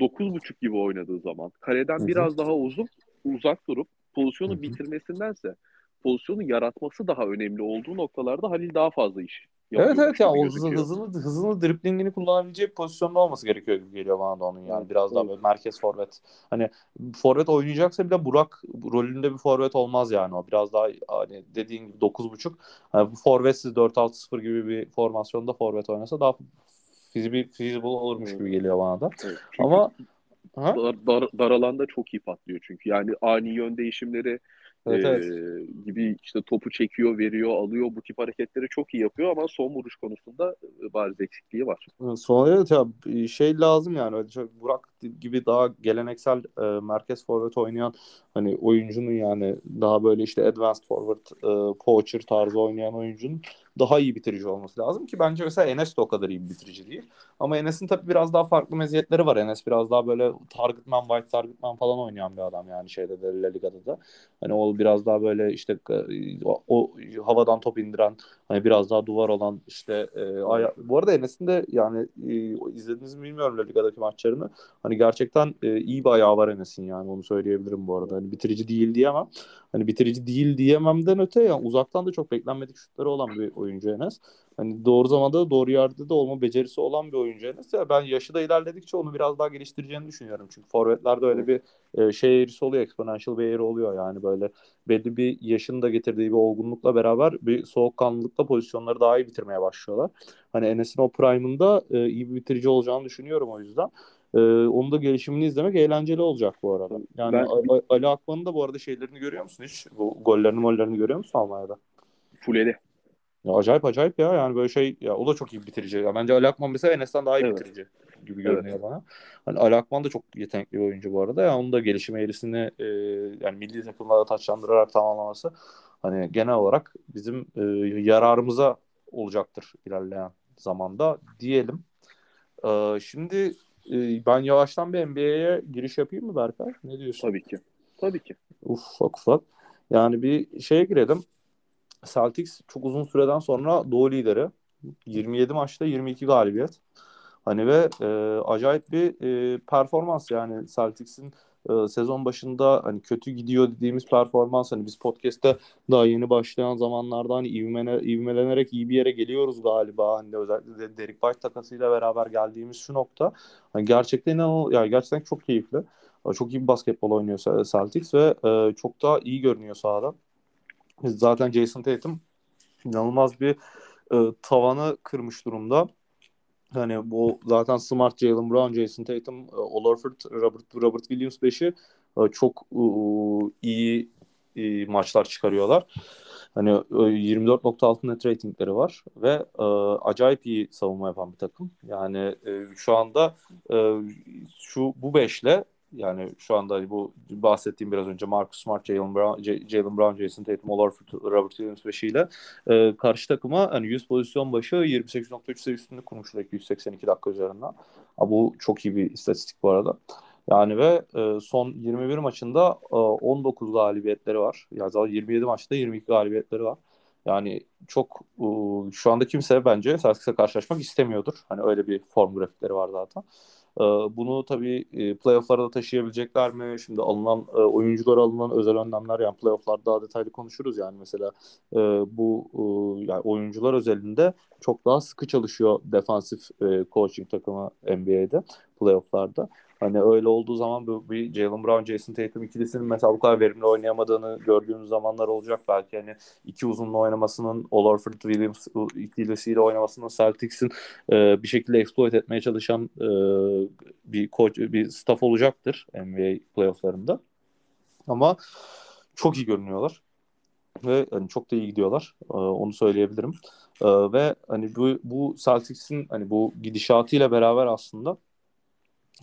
Speaker 2: dokuz buçuk gibi oynadığı zaman kaleden biraz daha uzun uzak durup pozisyonu bitirmesindense pozisyonu yaratması daha önemli olduğu noktalarda Halil daha fazla iş
Speaker 1: Evet evet ya o hızını, hızını, hızını driplingini kullanabileceği pozisyonda olması gerekiyor gibi geliyor bana da onun yani. Biraz daha böyle merkez forvet. Hani forvet oynayacaksa bile Burak rolünde bir forvet olmaz yani o. Biraz daha hani dediğin gibi 9.5. Hani forvetsiz 4-6-0 gibi bir formasyonda forvet oynasa daha feasible, feasible olurmuş gibi geliyor bana da. Evet, Ama
Speaker 2: dar, dar, dar alanda çok iyi patlıyor çünkü. Yani ani yön değişimleri Evet, ee, evet. gibi işte topu çekiyor, veriyor, alıyor. Bu tip hareketleri çok iyi yapıyor ama son vuruş konusunda bariz eksikliği var.
Speaker 1: Son evet ya şey lazım yani Burak gibi daha geleneksel e, merkez forvet oynayan hani oyuncunun yani daha böyle işte advanced forward e, poacher tarzı oynayan oyuncunun daha iyi bitirici olması lazım ki bence mesela Enes de o kadar iyi bir bitirici değil. Ama Enes'in tabii biraz daha farklı meziyetleri var. Enes biraz daha böyle targetman, white targetman falan oynayan bir adam yani şeyde de La Liga'da da. Hani o biraz daha böyle işte o, o havadan top indiren hani biraz daha duvar olan işte e, aya... bu arada Enes'in de yani e, izlediniz mi bilmiyorum La Liga'daki maçlarını. Hani gerçekten e, iyi bir ayağı var Enes'in yani onu söyleyebilirim bu arada. Hani bitirici değil diyemem. Hani bitirici değil diyememden öte yani uzaktan da çok beklenmedik şutları olan bir oyuncu Enes. Hani doğru zamanda doğru yerde de olma becerisi olan bir oyuncu Enes. Ya ben yaşı da ilerledikçe onu biraz daha geliştireceğini düşünüyorum. Çünkü forvetlerde öyle bir e, şey eğrisi oluyor. Exponential bir eğri oluyor yani böyle belli bir yaşın da getirdiği bir olgunlukla beraber bir soğukkanlılıkla pozisyonları daha iyi bitirmeye başlıyorlar. Hani Enes'in o prime'ında e, iyi bir bitirici olacağını düşünüyorum o yüzden. Ee, onun da gelişimini izlemek eğlenceli olacak bu arada. Yani ben... Ali Akman'ın da bu arada şeylerini görüyor musun hiç? Bu gollerini mollerini görüyor musun Almanya'da?
Speaker 2: Fuleli.
Speaker 1: Ya acayip acayip ya yani böyle şey ya o da çok iyi bitirici. Ya bence Ali Akman mesela Enes'ten daha iyi evet. bitirici gibi görünüyor evet. bana. Hani Ali Akman da çok yetenekli bir oyuncu bu arada. Ya onun da gelişim eğrisini e, yani milli takımlarda taçlandırarak tamamlaması hani genel olarak bizim e, yararımıza olacaktır ilerleyen zamanda diyelim. E, şimdi e, ben yavaştan bir NBA'ye giriş yapayım mı Berkay? Ne diyorsun?
Speaker 2: Tabii ki. Tabii ki.
Speaker 1: Ufak ufak. Yani bir şeye girelim. Celtics çok uzun süreden sonra Doğu lideri. 27 maçta 22 galibiyet. Hani ve e, acayip bir e, performans yani Celtics'in e, sezon başında hani kötü gidiyor dediğimiz performans hani biz podcast'te daha yeni başlayan zamanlarda hani ivmene, ivmelenerek iyi bir yere geliyoruz galiba hani özellikle de Derek White takasıyla beraber geldiğimiz şu nokta hani gerçekten inanıl yani gerçekten çok keyifli. Çok iyi bir basketbol oynuyor Celtics ve e, çok daha iyi görünüyor sahada. Zaten Jason Tatum inanılmaz bir e, tavanı kırmış durumda. Hani bu zaten Smart, Jalen Brown, Jason Tatum, e, Al Horford, Robert, Robert Williams 5'i e, çok uh, iyi e, maçlar çıkarıyorlar. Hani 24.6 net ratingleri var ve e, acayip iyi savunma yapan bir takım. Yani e, şu anda e, şu bu beşle yani şu anda hani bu bahsettiğim biraz önce Marcus Smart, Jalen Brown, Jalen Brown, Jason Tatum, All Robert Williams beşiyle e, karşı takıma hani 100 pozisyon başı 28.3 sayı üstünlüğü kurmuşlar 182 dakika üzerinden. Ha, bu çok iyi bir istatistik bu arada. Yani ve e, son 21 maçında e, 19 galibiyetleri var. Yani 27 maçta 22 galibiyetleri var. Yani çok e, şu anda kimse bence Celtics'e karşılaşmak istemiyordur. Hani öyle bir form grafikleri var zaten. Ee, bunu tabii e, playoff'lara da taşıyabilecekler mi? Şimdi alınan e, oyuncular alınan özel önlemler yani playoff'larda daha detaylı konuşuruz yani mesela e, bu yani oyuncular özelinde çok daha sıkı çalışıyor defansif coaching takımı NBA'de playoff'larda. Hani öyle olduğu zaman bu bir Jalen Brown, Jason Tatum ikilisinin mesela bu kadar verimli oynayamadığını gördüğümüz zamanlar olacak. Belki hani iki uzunlu oynamasının All Orford Williams ikilisiyle oynamasının Celtics'in e, bir şekilde exploit etmeye çalışan e, bir coach, bir staff olacaktır NBA playofflarında. Ama çok iyi görünüyorlar ve hani çok da iyi gidiyorlar. Ee, onu söyleyebilirim. Ee, ve hani bu bu Celtics'in hani bu gidişatıyla beraber aslında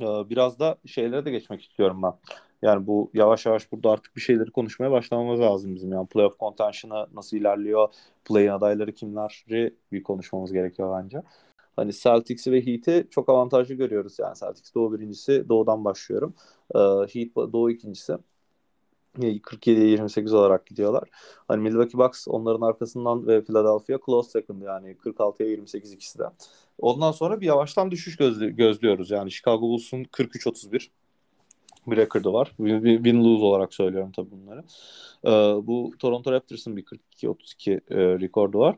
Speaker 1: biraz da şeylere de geçmek istiyorum ben. Yani bu yavaş yavaş burada artık bir şeyleri konuşmaya başlamamız lazım bizim. Yani playoff contention'ı nasıl ilerliyor, play-in adayları kimleri bir konuşmamız gerekiyor bence. Hani Celtics'i ve Heat'i çok avantajlı görüyoruz. Yani Celtics Doğu birincisi, Doğu'dan başlıyorum. Ee, Heat Doğu ikincisi. 47'ye 28 olarak gidiyorlar. Hani Milwaukee Bucks onların arkasından ve Philadelphia close second yani 46'ya 28 ikisi de. Ondan sonra bir yavaştan düşüş gözlü, gözlüyoruz. Yani Chicago Bulls'un 43-31 bir rekordu var. Win lose olarak söylüyorum tabii bunları. Ee, bu Toronto Raptors'ın bir 42-32 e, rekordu var.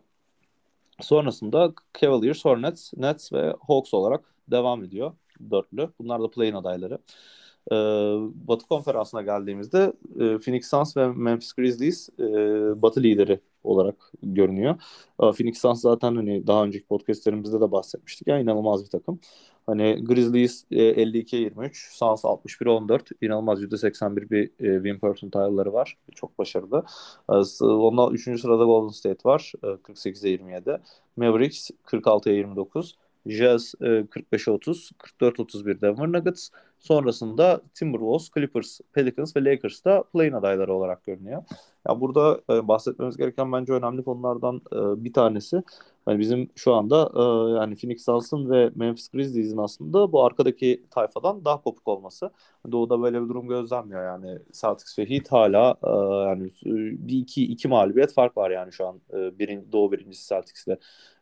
Speaker 1: Sonrasında Cavaliers, Hornets, Nets ve Hawks olarak devam ediyor dörtlü. Bunlar da play-in adayları. E, Batı konferansına geldiğimizde e, Phoenix Suns ve Memphis Grizzlies e, Batı lideri olarak görünüyor. E, Phoenix Suns zaten hani daha önceki podcastlerimizde de bahsetmiştik. Yani inanılmaz bir takım. Hani Grizzlies e, 52-23, Suns 61-14. İnanılmaz %81 bir e, win percentile'ları var. Çok başarılı. E, ondan 3. sırada Golden State var. E, 48-27. Mavericks 46-29. Jazz e, 45'e 30, 44-31 Denver Nuggets. Sonrasında Timberwolves, Clippers, Pelicans ve Lakers da play-in adayları olarak görünüyor. Ya burada e, bahsetmemiz gereken bence önemli konulardan e, bir tanesi yani bizim şu anda e, yani Phoenix Suns'ın ve Memphis Grizzlies'in aslında bu arkadaki tayfadan daha kopuk olması. Doğu'da böyle bir durum gözlenmiyor yani Celtics ve Heat hala e, yani bir iki iki mağlubiyet fark var yani şu an e, birin, Doğu birincisi Celtics ile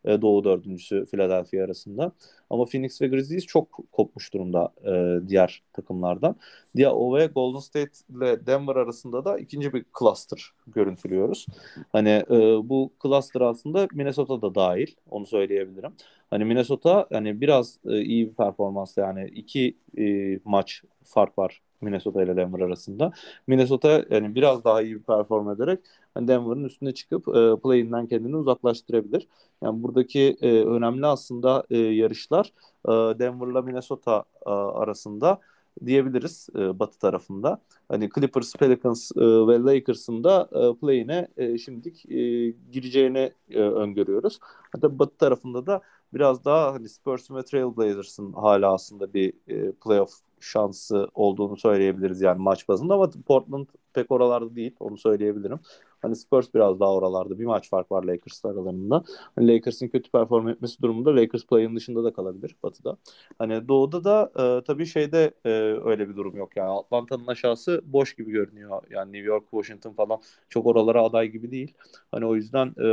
Speaker 1: e, Doğu dördüncüsü Philadelphia arasında. Ama Phoenix ve Grizzlies çok kopmuş durumda e, diğer takımlardan. Diğer o ve Golden State ile Denver arasında da ikinci bir cluster görüntülüyoruz. Hani e, bu cluster aslında Minnesota'da dahil onu söyleyebilirim. Hani Minnesota hani biraz e, iyi bir performans yani iki e, maç fark var Minnesota ile Denver arasında. Minnesota yani biraz daha iyi bir perform ederek hani Denver'ın üstüne çıkıp e, play-in'den kendini uzaklaştırabilir. Yani buradaki e, önemli aslında e, yarışlar e, Denver'la Minnesota e, arasında diyebiliriz e, batı tarafında. Hani Clippers, Pelicans e, ve Lakers'ın da e, play'ine e, şimdilik e, gireceğini e, öngörüyoruz. Hatta batı tarafında da biraz daha hani Spurs'un ve Trailblazers'ın hala aslında bir e, playoff şansı olduğunu söyleyebiliriz yani maç bazında ama Portland pek oralarda değil onu söyleyebilirim. Hani Spurs biraz daha oralarda. Bir maç fark var Lakers aralarında. Hani Lakers'ın kötü perform etmesi durumunda Lakers play'in dışında da kalabilir Batı'da. Hani Doğu'da da e, tabii şeyde e, öyle bir durum yok. Yani Atlanta'nın aşağısı boş gibi görünüyor. Yani New York, Washington falan çok oralara aday gibi değil. Hani o yüzden e,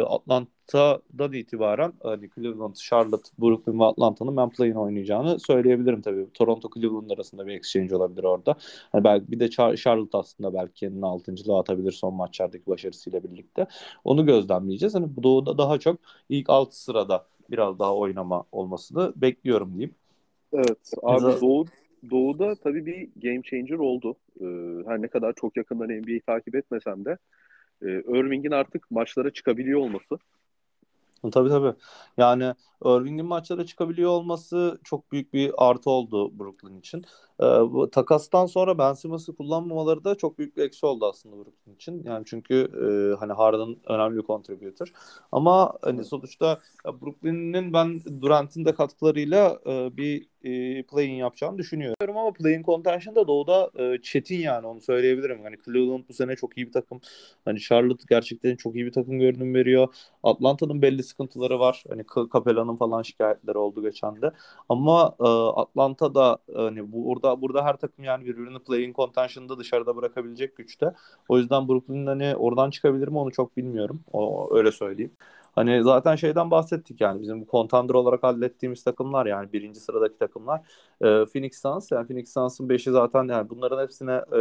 Speaker 1: Atlanta'dan itibaren hani Cleveland, Charlotte, Brooklyn ve Atlanta'nın ben play'in oynayacağını söyleyebilirim tabii. Toronto, Cleveland arasında bir exchange olabilir orada. Hani belki bir de Charlotte aslında belki kendini altıncılığa atabilir son maçlardaki başarısıyla birlikte. Onu gözlemleyeceğiz. Hani bu doğuda daha çok ilk alt sırada biraz daha oynama olmasını bekliyorum diyeyim.
Speaker 2: Evet. Abi Doğu, Doğu'da tabii bir game changer oldu. Ee, her ne kadar çok yakından NBA'yi takip etmesem de e, Irving'in artık maçlara çıkabiliyor olması
Speaker 1: Tabii tabii. Yani Irving'in maçlara çıkabiliyor olması çok büyük bir artı oldu Brooklyn için. Ee, bu takastan sonra Ben Simmons'ı kullanmamaları da çok büyük bir eksi oldu aslında Brooklyn için. Yani çünkü e, hani Harden önemli bir contributor. Ama hani sonuçta Brooklyn'in ben Durant'in de katkılarıyla e, bir e, play-in yapacağını düşünüyorum ama play-in contention'da doğuda e, çetin yani onu söyleyebilirim. Hani Cleveland bu sene çok iyi bir takım. Hani Charlotte gerçekten çok iyi bir takım görünüm veriyor. Atlanta'nın belli sıkıntıları var. Hani Capella'nın falan şikayetleri oldu geçen de. Ama e, Atlanta'da hani burada burada her takım yani birbirini play-in contention'da dışarıda bırakabilecek güçte. O yüzden Brooklyn hani oradan çıkabilir mi onu çok bilmiyorum. O öyle söyleyeyim. Hani zaten şeyden bahsettik yani bizim bu contender olarak hallettiğimiz takımlar yani birinci sıradaki takımlar e, Phoenix Suns yani Phoenix Suns'ın beşi zaten yani bunların hepsine e,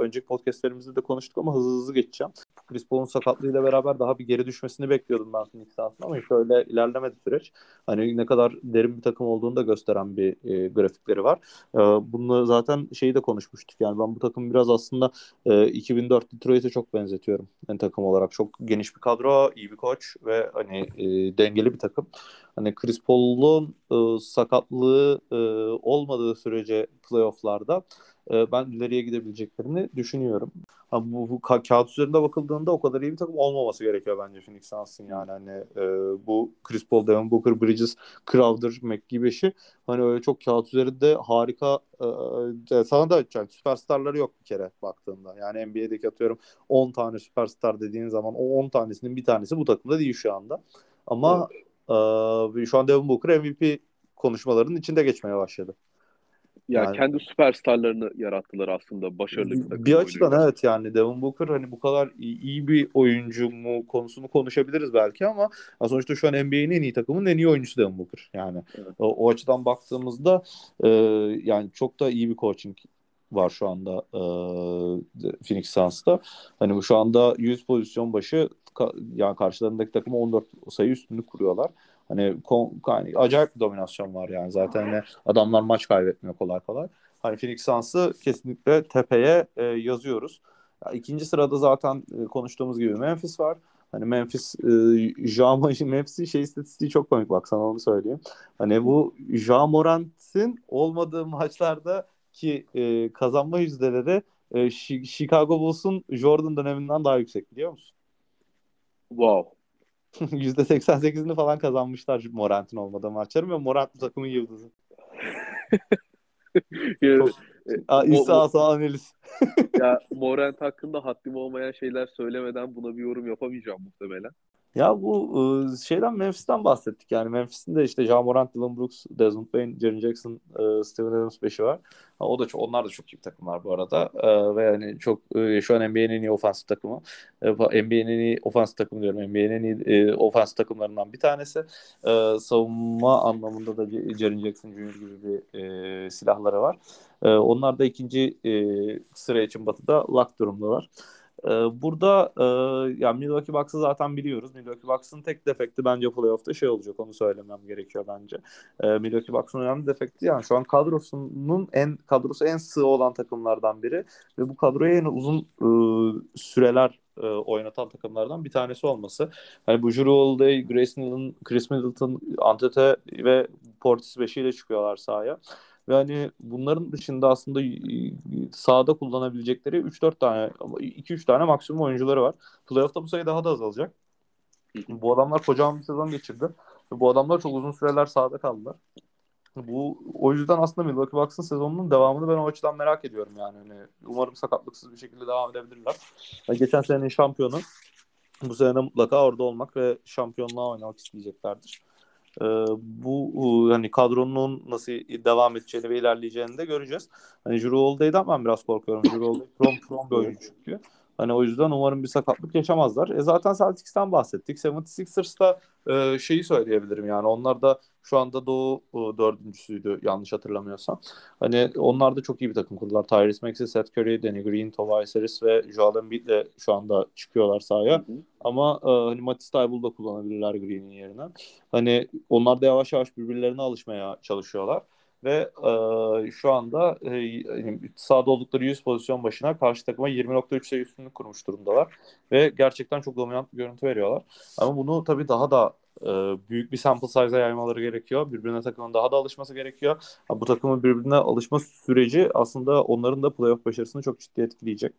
Speaker 1: önceki podcastlerimizde de konuştuk ama hızlı hızlı geçeceğim. Chris Paul'un sakatlığıyla beraber daha bir geri düşmesini bekliyordum ben Phoenix Suns'ın ama hiç öyle ilerlemedi süreç. Hani ne kadar derin bir takım olduğunu da gösteren bir e, grafikleri var. E, bunu zaten şeyi de konuşmuştuk yani ben bu takım biraz aslında e, 2004 Detroit'e çok benzetiyorum. Yani takım olarak çok geniş bir kadro, iyi bir koç ve hani e, dengeli bir takım. Hani Chris Paul'un e, sakatlığı e, olmadığı sürece playofflarda e, ben ileriye gidebileceklerini düşünüyorum. Ha, bu, bu ka- kağıt üzerinde bakıldığında o kadar iyi bir takım olmaması gerekiyor bence Phoenix Suns'ın yani hani e, bu Chris Paul, Devin Booker, Bridges, Crowder, McGee hani öyle çok kağıt üzerinde harika e, sana da yani süperstarları yok bir kere baktığında. Yani NBA'deki atıyorum 10 tane süperstar dediğin zaman o 10 tanesinin bir tanesi bu takımda değil şu anda. Ama evet. E, şu an Devin Booker MVP konuşmalarının içinde geçmeye başladı.
Speaker 2: Yani, yani kendi süperstarlarını yarattılar aslında başarılı bir takım.
Speaker 1: Bir açıdan oynuyor. evet yani Devin Booker hani bu kadar iyi, iyi bir oyuncu mu konusunu konuşabiliriz belki ama sonuçta şu an NBA'nin en iyi takımının en iyi oyuncusu Devin Booker. Yani evet. o, o açıdan baktığımızda e, yani çok da iyi bir coaching var şu anda e, Phoenix Suns'ta. Hani şu anda 100 pozisyon başı yani karşılarındaki takıma 14 sayı üstünlük kuruyorlar. Hani, hani acayip bir dominasyon var yani zaten hani adamlar maç kaybetmiyor kolay kolay. Hani Phoenix Suns'ı kesinlikle tepeye e, yazıyoruz. Ya, ikinci sırada zaten e, konuştuğumuz gibi Memphis var. Hani Memphis e, Ja Memphis'in şey istatistiği çok komik bak sana onu söyleyeyim. Hani bu Ja Morant'in olmadığı maçlarda ki e, kazanma yüzdeleri e, Chicago Bulls'un Jordan döneminden daha yüksek biliyor musun?
Speaker 2: Wow.
Speaker 1: %88'ini falan kazanmışlar Morant'in olmadığı maçların ve Morant bu takımın yıldızı. e, İsa Asa analiz.
Speaker 2: ya Morant hakkında haddim olmayan şeyler söylemeden buna bir yorum yapamayacağım muhtemelen.
Speaker 1: Ya bu ıı, şeyden Memphis'ten bahsettik. Yani Memphis'in de işte Ja Morant, Dylan Brooks, Desmond Bain, Jaren Jackson, ıı, Steven Adams beşi var. O da çok, onlar da çok iyi takımlar bu arada. Ee, ve yani çok e, şu an NBA'nin en iyi ofansif takımı. E, NBA'nin en iyi ofansif takımı diyorum. NBA'nin en iyi e, ofansif takımlarından bir tanesi. E, savunma anlamında da Jaren Jackson Jr. gibi bir e, silahları var. E, onlar da ikinci e, sıra için batıda lock durumdalar. Ee, burada e, yani Milwaukee Bucks'ı zaten biliyoruz. Milwaukee Bucks'ın tek defekti bence playoff'ta şey olacak. Onu söylemem gerekiyor bence. E, Milwaukee Bucks'ın önemli defekti yani şu an kadrosunun en kadrosu en sığ olan takımlardan biri ve bu kadroya en uzun e, süreler e, oynatan takımlardan bir tanesi olması. Hani bu Drew Holiday, Grace Middleton, Chris Middleton, Antete ve Portis beşiyle çıkıyorlar sahaya. Ve hani bunların dışında aslında sahada kullanabilecekleri 3-4 tane 2-3 tane maksimum oyuncuları var. Playoff'ta bu sayı daha da azalacak. Bu adamlar kocaman bir sezon geçirdi. Bu adamlar çok uzun süreler sahada kaldılar. Bu o yüzden aslında Milwaukee Bucks'ın sezonunun devamını ben o açıdan merak ediyorum yani. Hani umarım sakatlıksız bir şekilde devam edebilirler. Yani geçen senenin şampiyonu bu sene mutlaka orada olmak ve şampiyonluğa oynamak isteyeceklerdir. Ee, bu hani kadronun nasıl devam edeceğini ve ilerleyeceğini de göreceğiz. Hani Drew Holiday'den ben biraz korkuyorum. Drew Holiday prom prom bir oyuncu çünkü. Hani o yüzden umarım bir sakatlık yaşamazlar. E zaten Celtics'ten bahsettik. 76ers'ta e, şeyi söyleyebilirim yani onlar da şu anda Doğu e, dördüncüsüydü yanlış hatırlamıyorsam. Hani onlar da çok iyi bir takım kurdular. Tyrese Maxey, Seth Curry, Danny Green, Tobias Harris ve Joel Embiid'le şu anda çıkıyorlar sahaya. Hı hı. Ama e, hani Matisse Tybal da kullanabilirler Green'in yerine. Hani onlar da yavaş yavaş birbirlerine alışmaya çalışıyorlar ve e, şu anda e, sahada oldukları 100 pozisyon başına karşı takıma 20.3 sayı üstünlük kurmuş durumdalar ve gerçekten çok dominant bir görüntü veriyorlar. Ama bunu tabii daha da e, büyük bir sample size'a yaymaları gerekiyor. Birbirine takımın daha da alışması gerekiyor. Bu takımın birbirine alışma süreci aslında onların da playoff başarısını çok ciddi etkileyecek.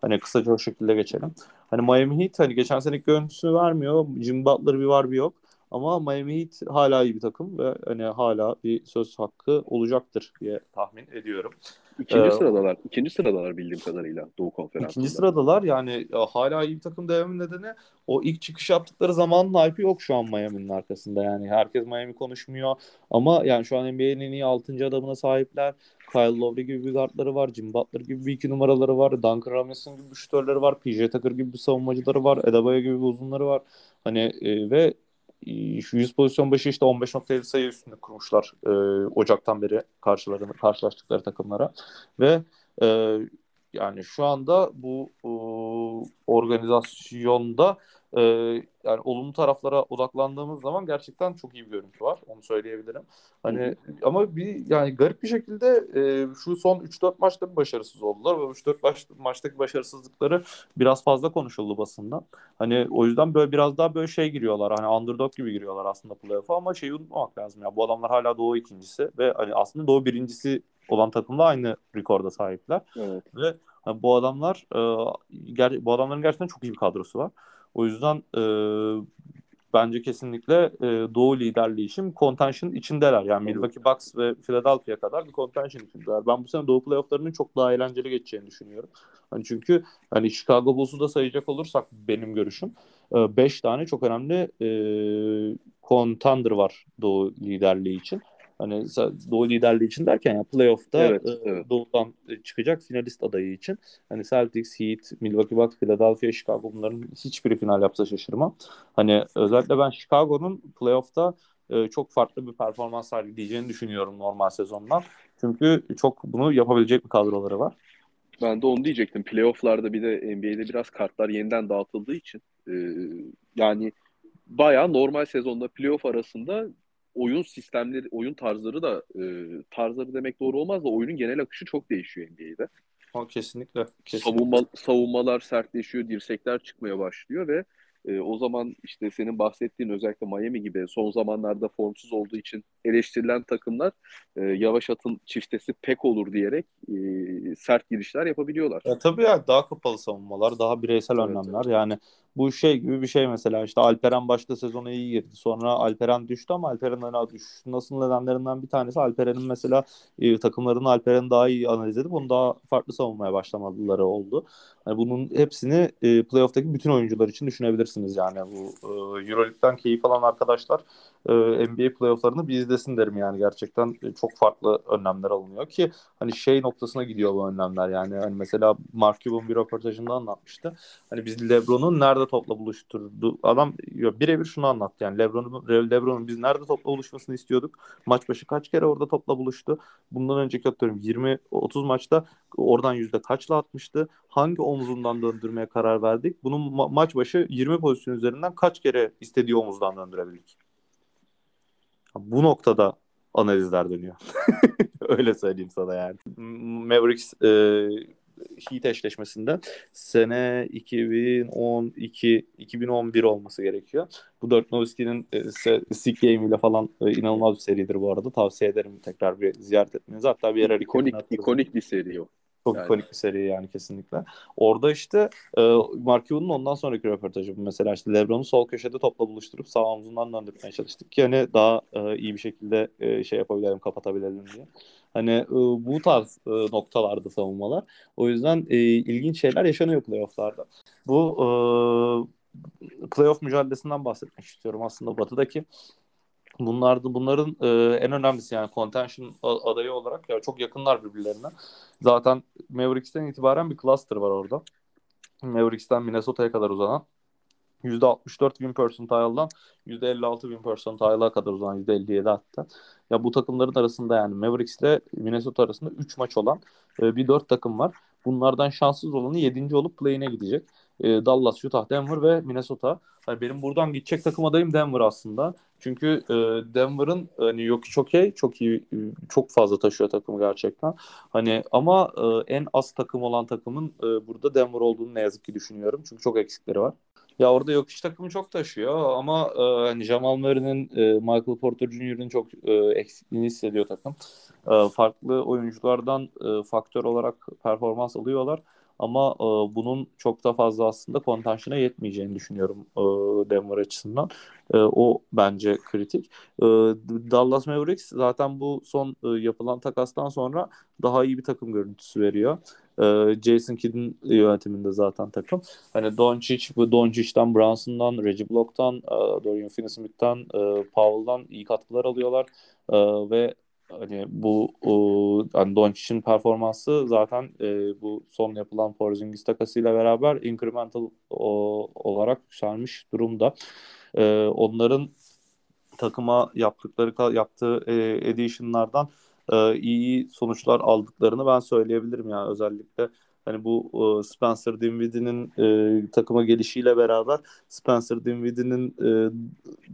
Speaker 1: Hani kısaca o şekilde geçelim. Hani Miami Heat hani geçen seneki görüntüsünü vermiyor. Jim Butler bir var bir yok. Ama Miami Heat hala iyi bir takım ve hani hala bir söz hakkı olacaktır diye tahmin ediyorum.
Speaker 2: İkinci ee, sıradalar. İkinci sıradalar bildiğim kadarıyla Doğu Konferansı'nda.
Speaker 1: İkinci sıradalar yani ya, hala iyi bir takım dememin nedeni o ilk çıkış yaptıkları zamanın hype'ı yok şu an Miami'nin arkasında. Yani herkes Miami konuşmuyor ama yani şu an NBA'nin en iyi 6. adamına sahipler. Kyle Lowry gibi bir guardları var. Jim Butler gibi bir iki numaraları var. Duncan Robinson gibi bir şütörleri var. PJ Tucker gibi bir savunmacıları var. Edebayo gibi bir uzunları var. Hani e, ve 100 pozisyon başı işte 15.7 sayı üstünde kurmuşlar e, Ocak'tan beri karşılarını karşılaştıkları takımlara. Ve e, yani şu anda bu e, organizasyonda e, yani olumlu taraflara odaklandığımız zaman gerçekten çok iyi bir görüntü var. Onu söyleyebilirim. Hani Hı. ama bir yani garip bir şekilde e, şu son 3-4 maçta bir başarısız oldular ve 3-4 maç, maçtaki başarısızlıkları biraz fazla konuşuldu basında. Hani o yüzden böyle biraz daha böyle şey giriyorlar. Hani underdog gibi giriyorlar aslında playoff'a ama şeyi unutmamak lazım ya. Bu adamlar hala Doğu ikincisi ve hani aslında Doğu birincisi olan takımla aynı rekorda sahipler. Evet. Ve hani bu adamlar e, ger- bu adamların gerçekten çok iyi bir kadrosu var. O yüzden e, bence kesinlikle e, Doğu liderliği için contention içindeler. Yani Milwaukee Bucks ve Philadelphia kadar bir contention içindeler. Ben bu sene Doğu playofflarının çok daha eğlenceli geçeceğini düşünüyorum. Hani çünkü hani Chicago Bulls'u da sayacak olursak benim görüşüm 5 e, tane çok önemli e, contender var Doğu liderliği için. Hani Doğu liderliği için derken ya playoff'ta evet, e, evet. Doğu'dan çıkacak finalist adayı için. Hani Celtics, Heat, Milwaukee Bucks, Philadelphia, Chicago bunların hiçbiri final yapsa şaşırmam. Hani özellikle ben Chicago'nun playoff'ta e, çok farklı bir performans sergileyeceğini düşünüyorum normal sezondan. Çünkü çok bunu yapabilecek bir kadroları var.
Speaker 2: Ben de onu diyecektim. Playoff'larda bir de NBA'de biraz kartlar yeniden dağıtıldığı için e, yani bayağı normal sezonda playoff arasında oyun sistemleri, oyun tarzları da e, tarzları demek doğru olmaz da oyunun genel akışı çok değişiyor NBA'de.
Speaker 1: Ha, kesinlikle.
Speaker 2: kesinlikle. Savunma, savunmalar sertleşiyor, dirsekler çıkmaya başlıyor ve e, o zaman işte senin bahsettiğin özellikle Miami gibi son zamanlarda formsuz olduğu için eleştirilen takımlar e, yavaş atın çiftesi pek olur diyerek e, sert girişler yapabiliyorlar.
Speaker 1: Ya, tabii ya daha kapalı savunmalar, daha bireysel evet, önlemler. Evet. Yani bu şey gibi bir şey mesela işte Alperen başta sezona iyi girdi. Sonra Alperen düştü ama Alperen'in öne Nasıl nedenlerinden bir tanesi Alperen'in mesela e, takımların Alperen'i daha iyi analiz edip onu daha farklı savunmaya başlamaları oldu. Yani bunun hepsini e, playoff'taki bütün oyuncular için düşünebilirsiniz yani bu e, Euroleague'den keyif alan arkadaşlar e, NBA playofflarını bir izlesin derim yani gerçekten e, çok farklı önlemler alınıyor ki hani şey noktasına gidiyor bu önlemler yani hani mesela Mark Cuban bir röportajında anlatmıştı. Hani biz LeBron'un nerede topla buluşturdu adam birebir şunu anlattı yani LeBron'un LeBron'un biz nerede topla buluşmasını istiyorduk. Maç başı kaç kere orada topla buluştu. Bundan önceki atıyorum 20 30 maçta oradan yüzde kaçla atmıştı. Hangi omuzundan döndürmeye karar verdik? Bunun ma- maç başı 20 pozisyon üzerinden kaç kere istediği omuzdan döndürebildik? Bu noktada analizler dönüyor. Öyle söyleyeyim sana yani. Mavericks e, Heat eşleşmesinde sene 2012 2011 olması gerekiyor. Bu Dirk Nowitzki'nin e, Sick Game ile falan e, inanılmaz bir seridir bu arada. Tavsiye ederim tekrar bir ziyaret etmenizi. Hatta bir yere
Speaker 2: ikonik ikonik bir seri o.
Speaker 1: Çok yani. ikonik bir seri yani kesinlikle. Orada işte e, Mark Cuban'ın ondan sonraki röportajı bu mesela işte LeBron'u sol köşede topla buluşturup sağ omzundan döndürmeye çalıştık ki hani daha e, iyi bir şekilde e, şey yapabilelim, kapatabilelim diye. Hani e, bu tarz e, noktalarda savunmalar. O yüzden e, ilginç şeyler yaşanıyor playofflarda. Bu e, playoff mücadelesinden bahsetmek istiyorum aslında Batı'daki. Bunlar bunların e, en önemlisi yani contention adayı olarak yani çok yakınlar birbirlerine. Zaten Mavericks'ten itibaren bir cluster var orada. Mavericks'ten Minnesota'ya kadar uzanan. %64 win percentile'dan %56 win percentile'a kadar uzanan %57 hatta. Ya bu takımların arasında yani Mavericks ile Minnesota arasında 3 maç olan e, bir 4 takım var. Bunlardan şanssız olanı 7. olup play'ine gidecek. E, Dallas, Utah, Denver ve Minnesota. Yani benim buradan gidecek takım adayım Denver aslında. Çünkü e, Denver'ın hani yok çok iyi, çok iyi, çok fazla taşıyor takımı gerçekten. Hani ama e, en az takım olan takımın e, burada Denver olduğunu ne yazık ki düşünüyorum. Çünkü çok eksikleri var. Ya orada yok iş takımı çok taşıyor ama e, hani Jamal Murray'nin, e, Michael Porter Jr.'ın çok e, eksikliğini hissediyor takım. E, farklı oyunculardan e, faktör olarak performans alıyorlar. Ama e, bunun çok da fazla aslında kontenşine yetmeyeceğini düşünüyorum e, Denver açısından. E, o bence kritik. E, Dallas Mavericks zaten bu son e, yapılan takastan sonra daha iyi bir takım görüntüsü veriyor. E, Jason Kidd'in yönetiminde zaten takım. Hani Doncic, Doncic'ten, Brunson'dan, Reggie Block'tan, e, Dorian Finney-Smith'ten, e, Powell'dan iyi katkılar alıyorlar. E, ve hani bu hani Doncic'in performansı zaten e, bu son yapılan Porzingis takasıyla beraber incremental o, olarak yükselmiş durumda. E, onların takıma yaptıkları yaptığı e, edition'lardan e, iyi sonuçlar aldıklarını ben söyleyebilirim yani özellikle Hani bu Spencer Dinwiddie'nin takıma gelişiyle beraber Spencer Dinwiddie'nin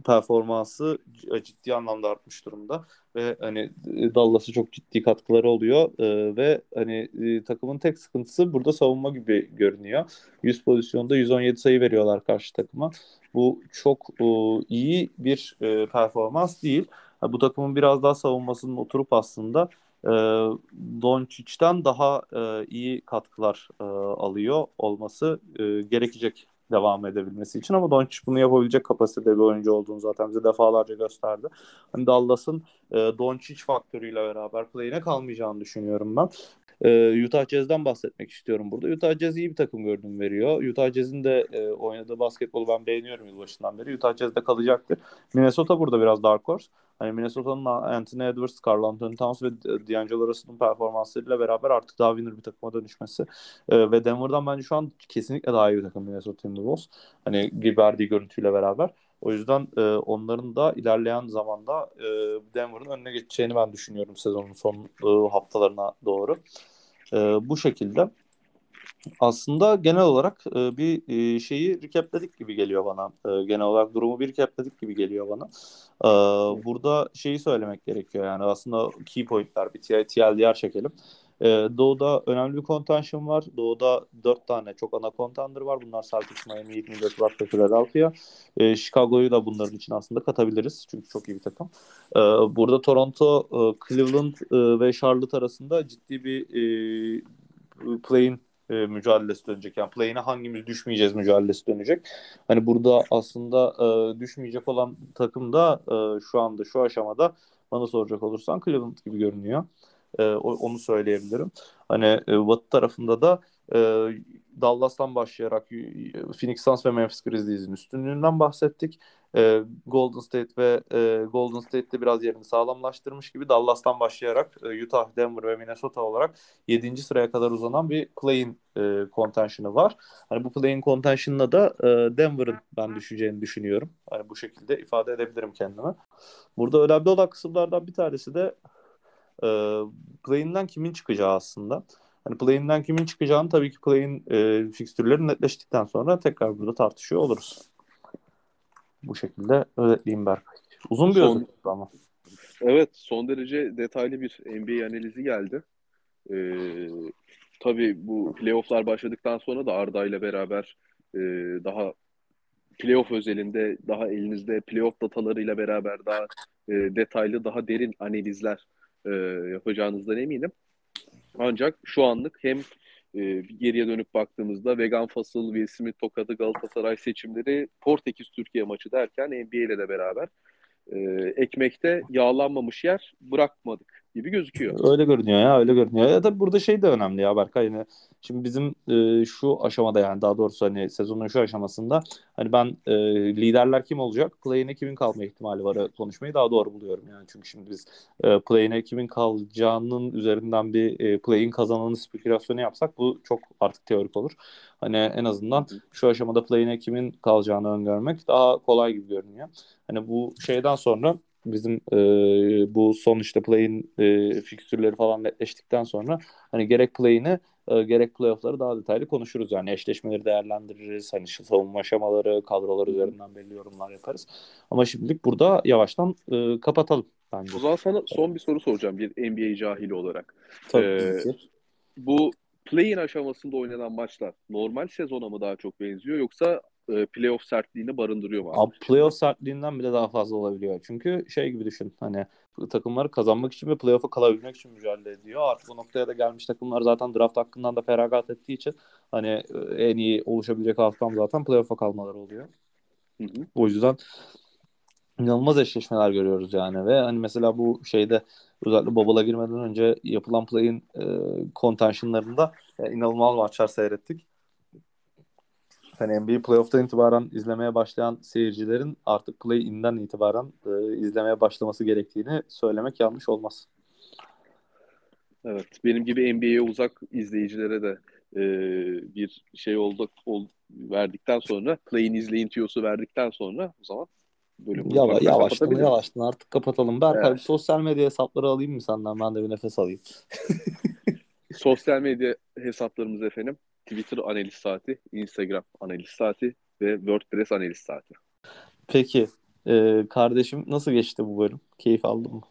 Speaker 1: performansı ciddi anlamda artmış durumda ve hani Dallas'a çok ciddi katkıları oluyor ve hani takımın tek sıkıntısı burada savunma gibi görünüyor. 100 pozisyonda 117 sayı veriyorlar karşı takıma. Bu çok iyi bir performans değil. Bu takımın biraz daha savunmasının oturup aslında e, Doncic'ten daha e, iyi katkılar e, alıyor olması e, gerekecek devam edebilmesi için ama Doncic bunu yapabilecek kapasitede bir oyuncu olduğunu zaten bize defalarca gösterdi. Hani Dallas'ın e, Doncic faktörüyle beraber play'ine kalmayacağını düşünüyorum ben. E, Utah Jazz'den bahsetmek istiyorum burada. Utah Jazz iyi bir takım görünüm veriyor. Utah Jazz'in de e, oynadığı basketbolu ben beğeniyorum yılbaşından beri. Utah Jazz'de kalacaktır. Minnesota burada biraz dark horse. Hani Minnesota'nın Anthony Edwards, Carl Anthony Towns ve D'Angelo Russell'ın performanslarıyla beraber artık daha winner bir takıma dönüşmesi e, ve Denver'dan bence şu an kesinlikle daha iyi bir takım Minnesota Timberwolves. Hani verdiği görüntüyle beraber. O yüzden e, onların da ilerleyen zamanda e, Denver'ın önüne geçeceğini ben düşünüyorum sezonun son e, haftalarına doğru. E, bu şekilde aslında genel olarak e, bir e, şeyi recapledik gibi geliyor bana. E, genel olarak durumu bir recapledik gibi geliyor bana. E, burada şeyi söylemek gerekiyor yani aslında key pointler bir TLDR çekelim. E, Doğu'da önemli bir contention var. Doğu'da dört tane çok ana contender var. Bunlar Celtics, Miami Heat, ve Philadelphia. E, Chicago'yu da bunların için aslında katabiliriz. Çünkü çok iyi bir takım. E, burada Toronto, e, Cleveland e, ve Charlotte arasında ciddi bir e, play'in e, mücadelesi dönecek. Yani play'ine hangimiz düşmeyeceğiz mücadelesi dönecek. Hani burada aslında e, düşmeyecek olan takım da e, şu anda şu aşamada bana soracak olursan Cleveland gibi görünüyor. E, onu söyleyebilirim. Hani e, Batı tarafında da e, Dallas'tan başlayarak Phoenix Suns ve Memphis Grizzlies'in üstünlüğünden bahsettik. E, Golden State ve e, Golden State'de biraz yerini sağlamlaştırmış gibi Dallas'tan başlayarak e, Utah, Denver ve Minnesota olarak 7. sıraya kadar uzanan bir play-in e, contention'ı var. Hani bu play-in contention'la da e, Denver'ın ben düşeceğini düşünüyorum. Hani bu şekilde ifade edebilirim kendime. Burada önemli olan kısımlardan bir tanesi de e, play-in'den kimin çıkacağı aslında. Hani play'inden kimin çıkacağını tabii ki play'in e, fikstürleri netleştikten sonra tekrar burada tartışıyor oluruz. Bu şekilde özetleyeyim Berkay. Uzun bir son, özet ama.
Speaker 2: Evet son derece detaylı bir NBA analizi geldi. Ee, tabii bu playofflar başladıktan sonra da Arda ile beraber e, daha playoff özelinde daha elinizde playoff datalarıyla beraber daha e, detaylı, daha derin analizler e, yapacağınızdan eminim. Ancak şu anlık hem e, geriye dönüp baktığımızda Vegan Fasıl, Will Smith Tokadı, Galatasaray seçimleri, Portekiz Türkiye maçı derken NBA ile de beraber e, ekmekte yağlanmamış yer bırakmadık gibi gözüküyor.
Speaker 1: Öyle görünüyor ya öyle görünüyor. Ya tabii burada şey de önemli ya Berkay. Yani şimdi bizim e, şu aşamada yani daha doğrusu hani sezonun şu aşamasında hani ben e, liderler kim olacak? Play'ine kimin kalma ihtimali var konuşmayı daha doğru buluyorum yani. Çünkü şimdi biz e, play'ine kimin kalacağının üzerinden bir e, play'in kazananı spekülasyonu yapsak bu çok artık teorik olur. Hani en azından şu aşamada play'ine kimin kalacağını öngörmek daha kolay gibi görünüyor. Hani bu şeyden sonra bizim e, bu son işte play'in e, fikstürleri falan netleştikten sonra hani gerek play'ini e, gerek playoff'ları daha detaylı konuşuruz. Yani eşleşmeleri değerlendiririz. Hani savunma aşamaları, kadrolar üzerinden belli yorumlar yaparız. Ama şimdilik burada yavaştan e, kapatalım bence.
Speaker 2: O zaman sana son bir soru soracağım bir NBA cahili olarak.
Speaker 1: Tabii ee.
Speaker 2: Bu play-in aşamasında oynanan maçlar normal sezona mı daha çok benziyor yoksa e, playoff sertliğini barındırıyor mu?
Speaker 1: Abi playoff sertliğinden bile daha fazla olabiliyor. Çünkü şey gibi düşün hani takımları kazanmak için ve playoff'a kalabilmek için mücadele ediyor. Artık bu noktaya da gelmiş takımlar zaten draft hakkından da feragat ettiği için hani e, en iyi oluşabilecek outcome zaten playoff'a kalmaları oluyor. Hı hı. O yüzden inanılmaz eşleşmeler görüyoruz yani ve hani mesela bu şeyde özellikle Bubble'a girmeden önce yapılan play'in e, contentionlarında e, inanılmaz maçlar seyrettik hani NBA playoff'tan itibaren izlemeye başlayan seyircilerin artık play-in'den itibaren e, izlemeye başlaması gerektiğini söylemek yanlış olmaz.
Speaker 2: Evet, benim gibi NBA'ye uzak izleyicilere de e, bir şey oldu ol, verdikten sonra play-in izleyin tiyosu verdikten sonra o zaman
Speaker 1: bölümü Yava, yavaştan yavaştan artık kapatalım. Berkay evet. sosyal medya hesapları alayım mı senden? Ben de bir nefes alayım.
Speaker 2: sosyal medya hesaplarımız efendim Twitter analiz saati, Instagram analiz saati ve WordPress analiz saati.
Speaker 1: Peki e, kardeşim nasıl geçti bu bölüm? Keyif aldın mı?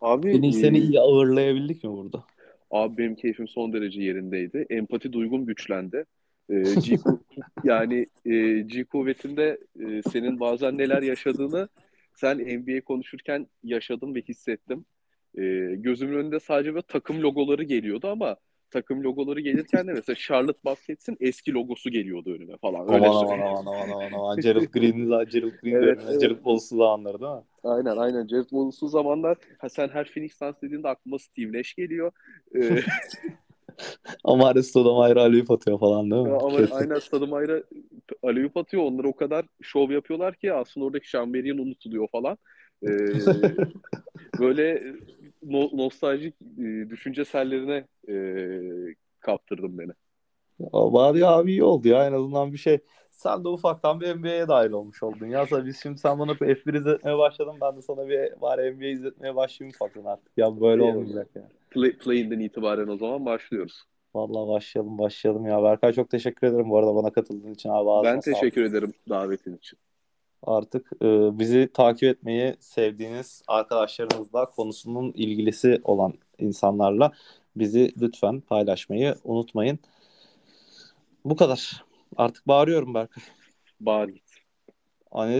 Speaker 2: Abi
Speaker 1: seni, e, seni iyi ağırlayabildik mi burada?
Speaker 2: Abi benim keyfim son derece yerindeydi. Empati duygum güçlendi. E, G yani e, G kuvvetinde e, senin bazen neler yaşadığını sen NBA konuşurken yaşadım ve hissettim. E, gözümün önünde sadece böyle takım logoları geliyordu ama takım logoları gelirken de mesela Charlotte Baskets'in eski logosu geliyordu önüme falan.
Speaker 1: Öyle aman, aman aman aman aman aman Gerald Green'in Gerald Green evet, evet. Gerald Wallace'lı zamanları değil mi?
Speaker 2: Aynen aynen Gerald Wallace'lı zamanlar ha, sen her Phoenix Suns dediğinde aklıma Steve Nash geliyor. Ee...
Speaker 1: Amare Stoudemire aleyhüp atıyor falan değil mi?
Speaker 2: ama aynen Stoudemire aleyhüp atıyor. Onlar o kadar şov yapıyorlar ki aslında oradaki Chamberian unutuluyor falan. Ee, böyle no, nostaljik e, düşünce sellerine e, kaptırdın beni.
Speaker 1: Ya, ya abi iyi oldu ya en azından bir şey. Sen de ufaktan bir NBA'ye dahil olmuş oldun. Ya biz şimdi sen bana F1 izletmeye başladın. Ben de sana bir var NBA izletmeye başlayayım ufaktan artık. Ya böyle olmayacak yani.
Speaker 2: Play, play'inden itibaren o zaman başlıyoruz.
Speaker 1: Vallahi başlayalım başlayalım ya. Berkay çok teşekkür ederim bu arada bana katıldığın için abi.
Speaker 2: Ben teşekkür ederim davetin için
Speaker 1: artık e, bizi takip etmeyi sevdiğiniz arkadaşlarınızla konusunun ilgilisi olan insanlarla bizi lütfen paylaşmayı unutmayın. Bu kadar. Artık bağırıyorum Berkay.
Speaker 2: Bağır git.
Speaker 1: Hani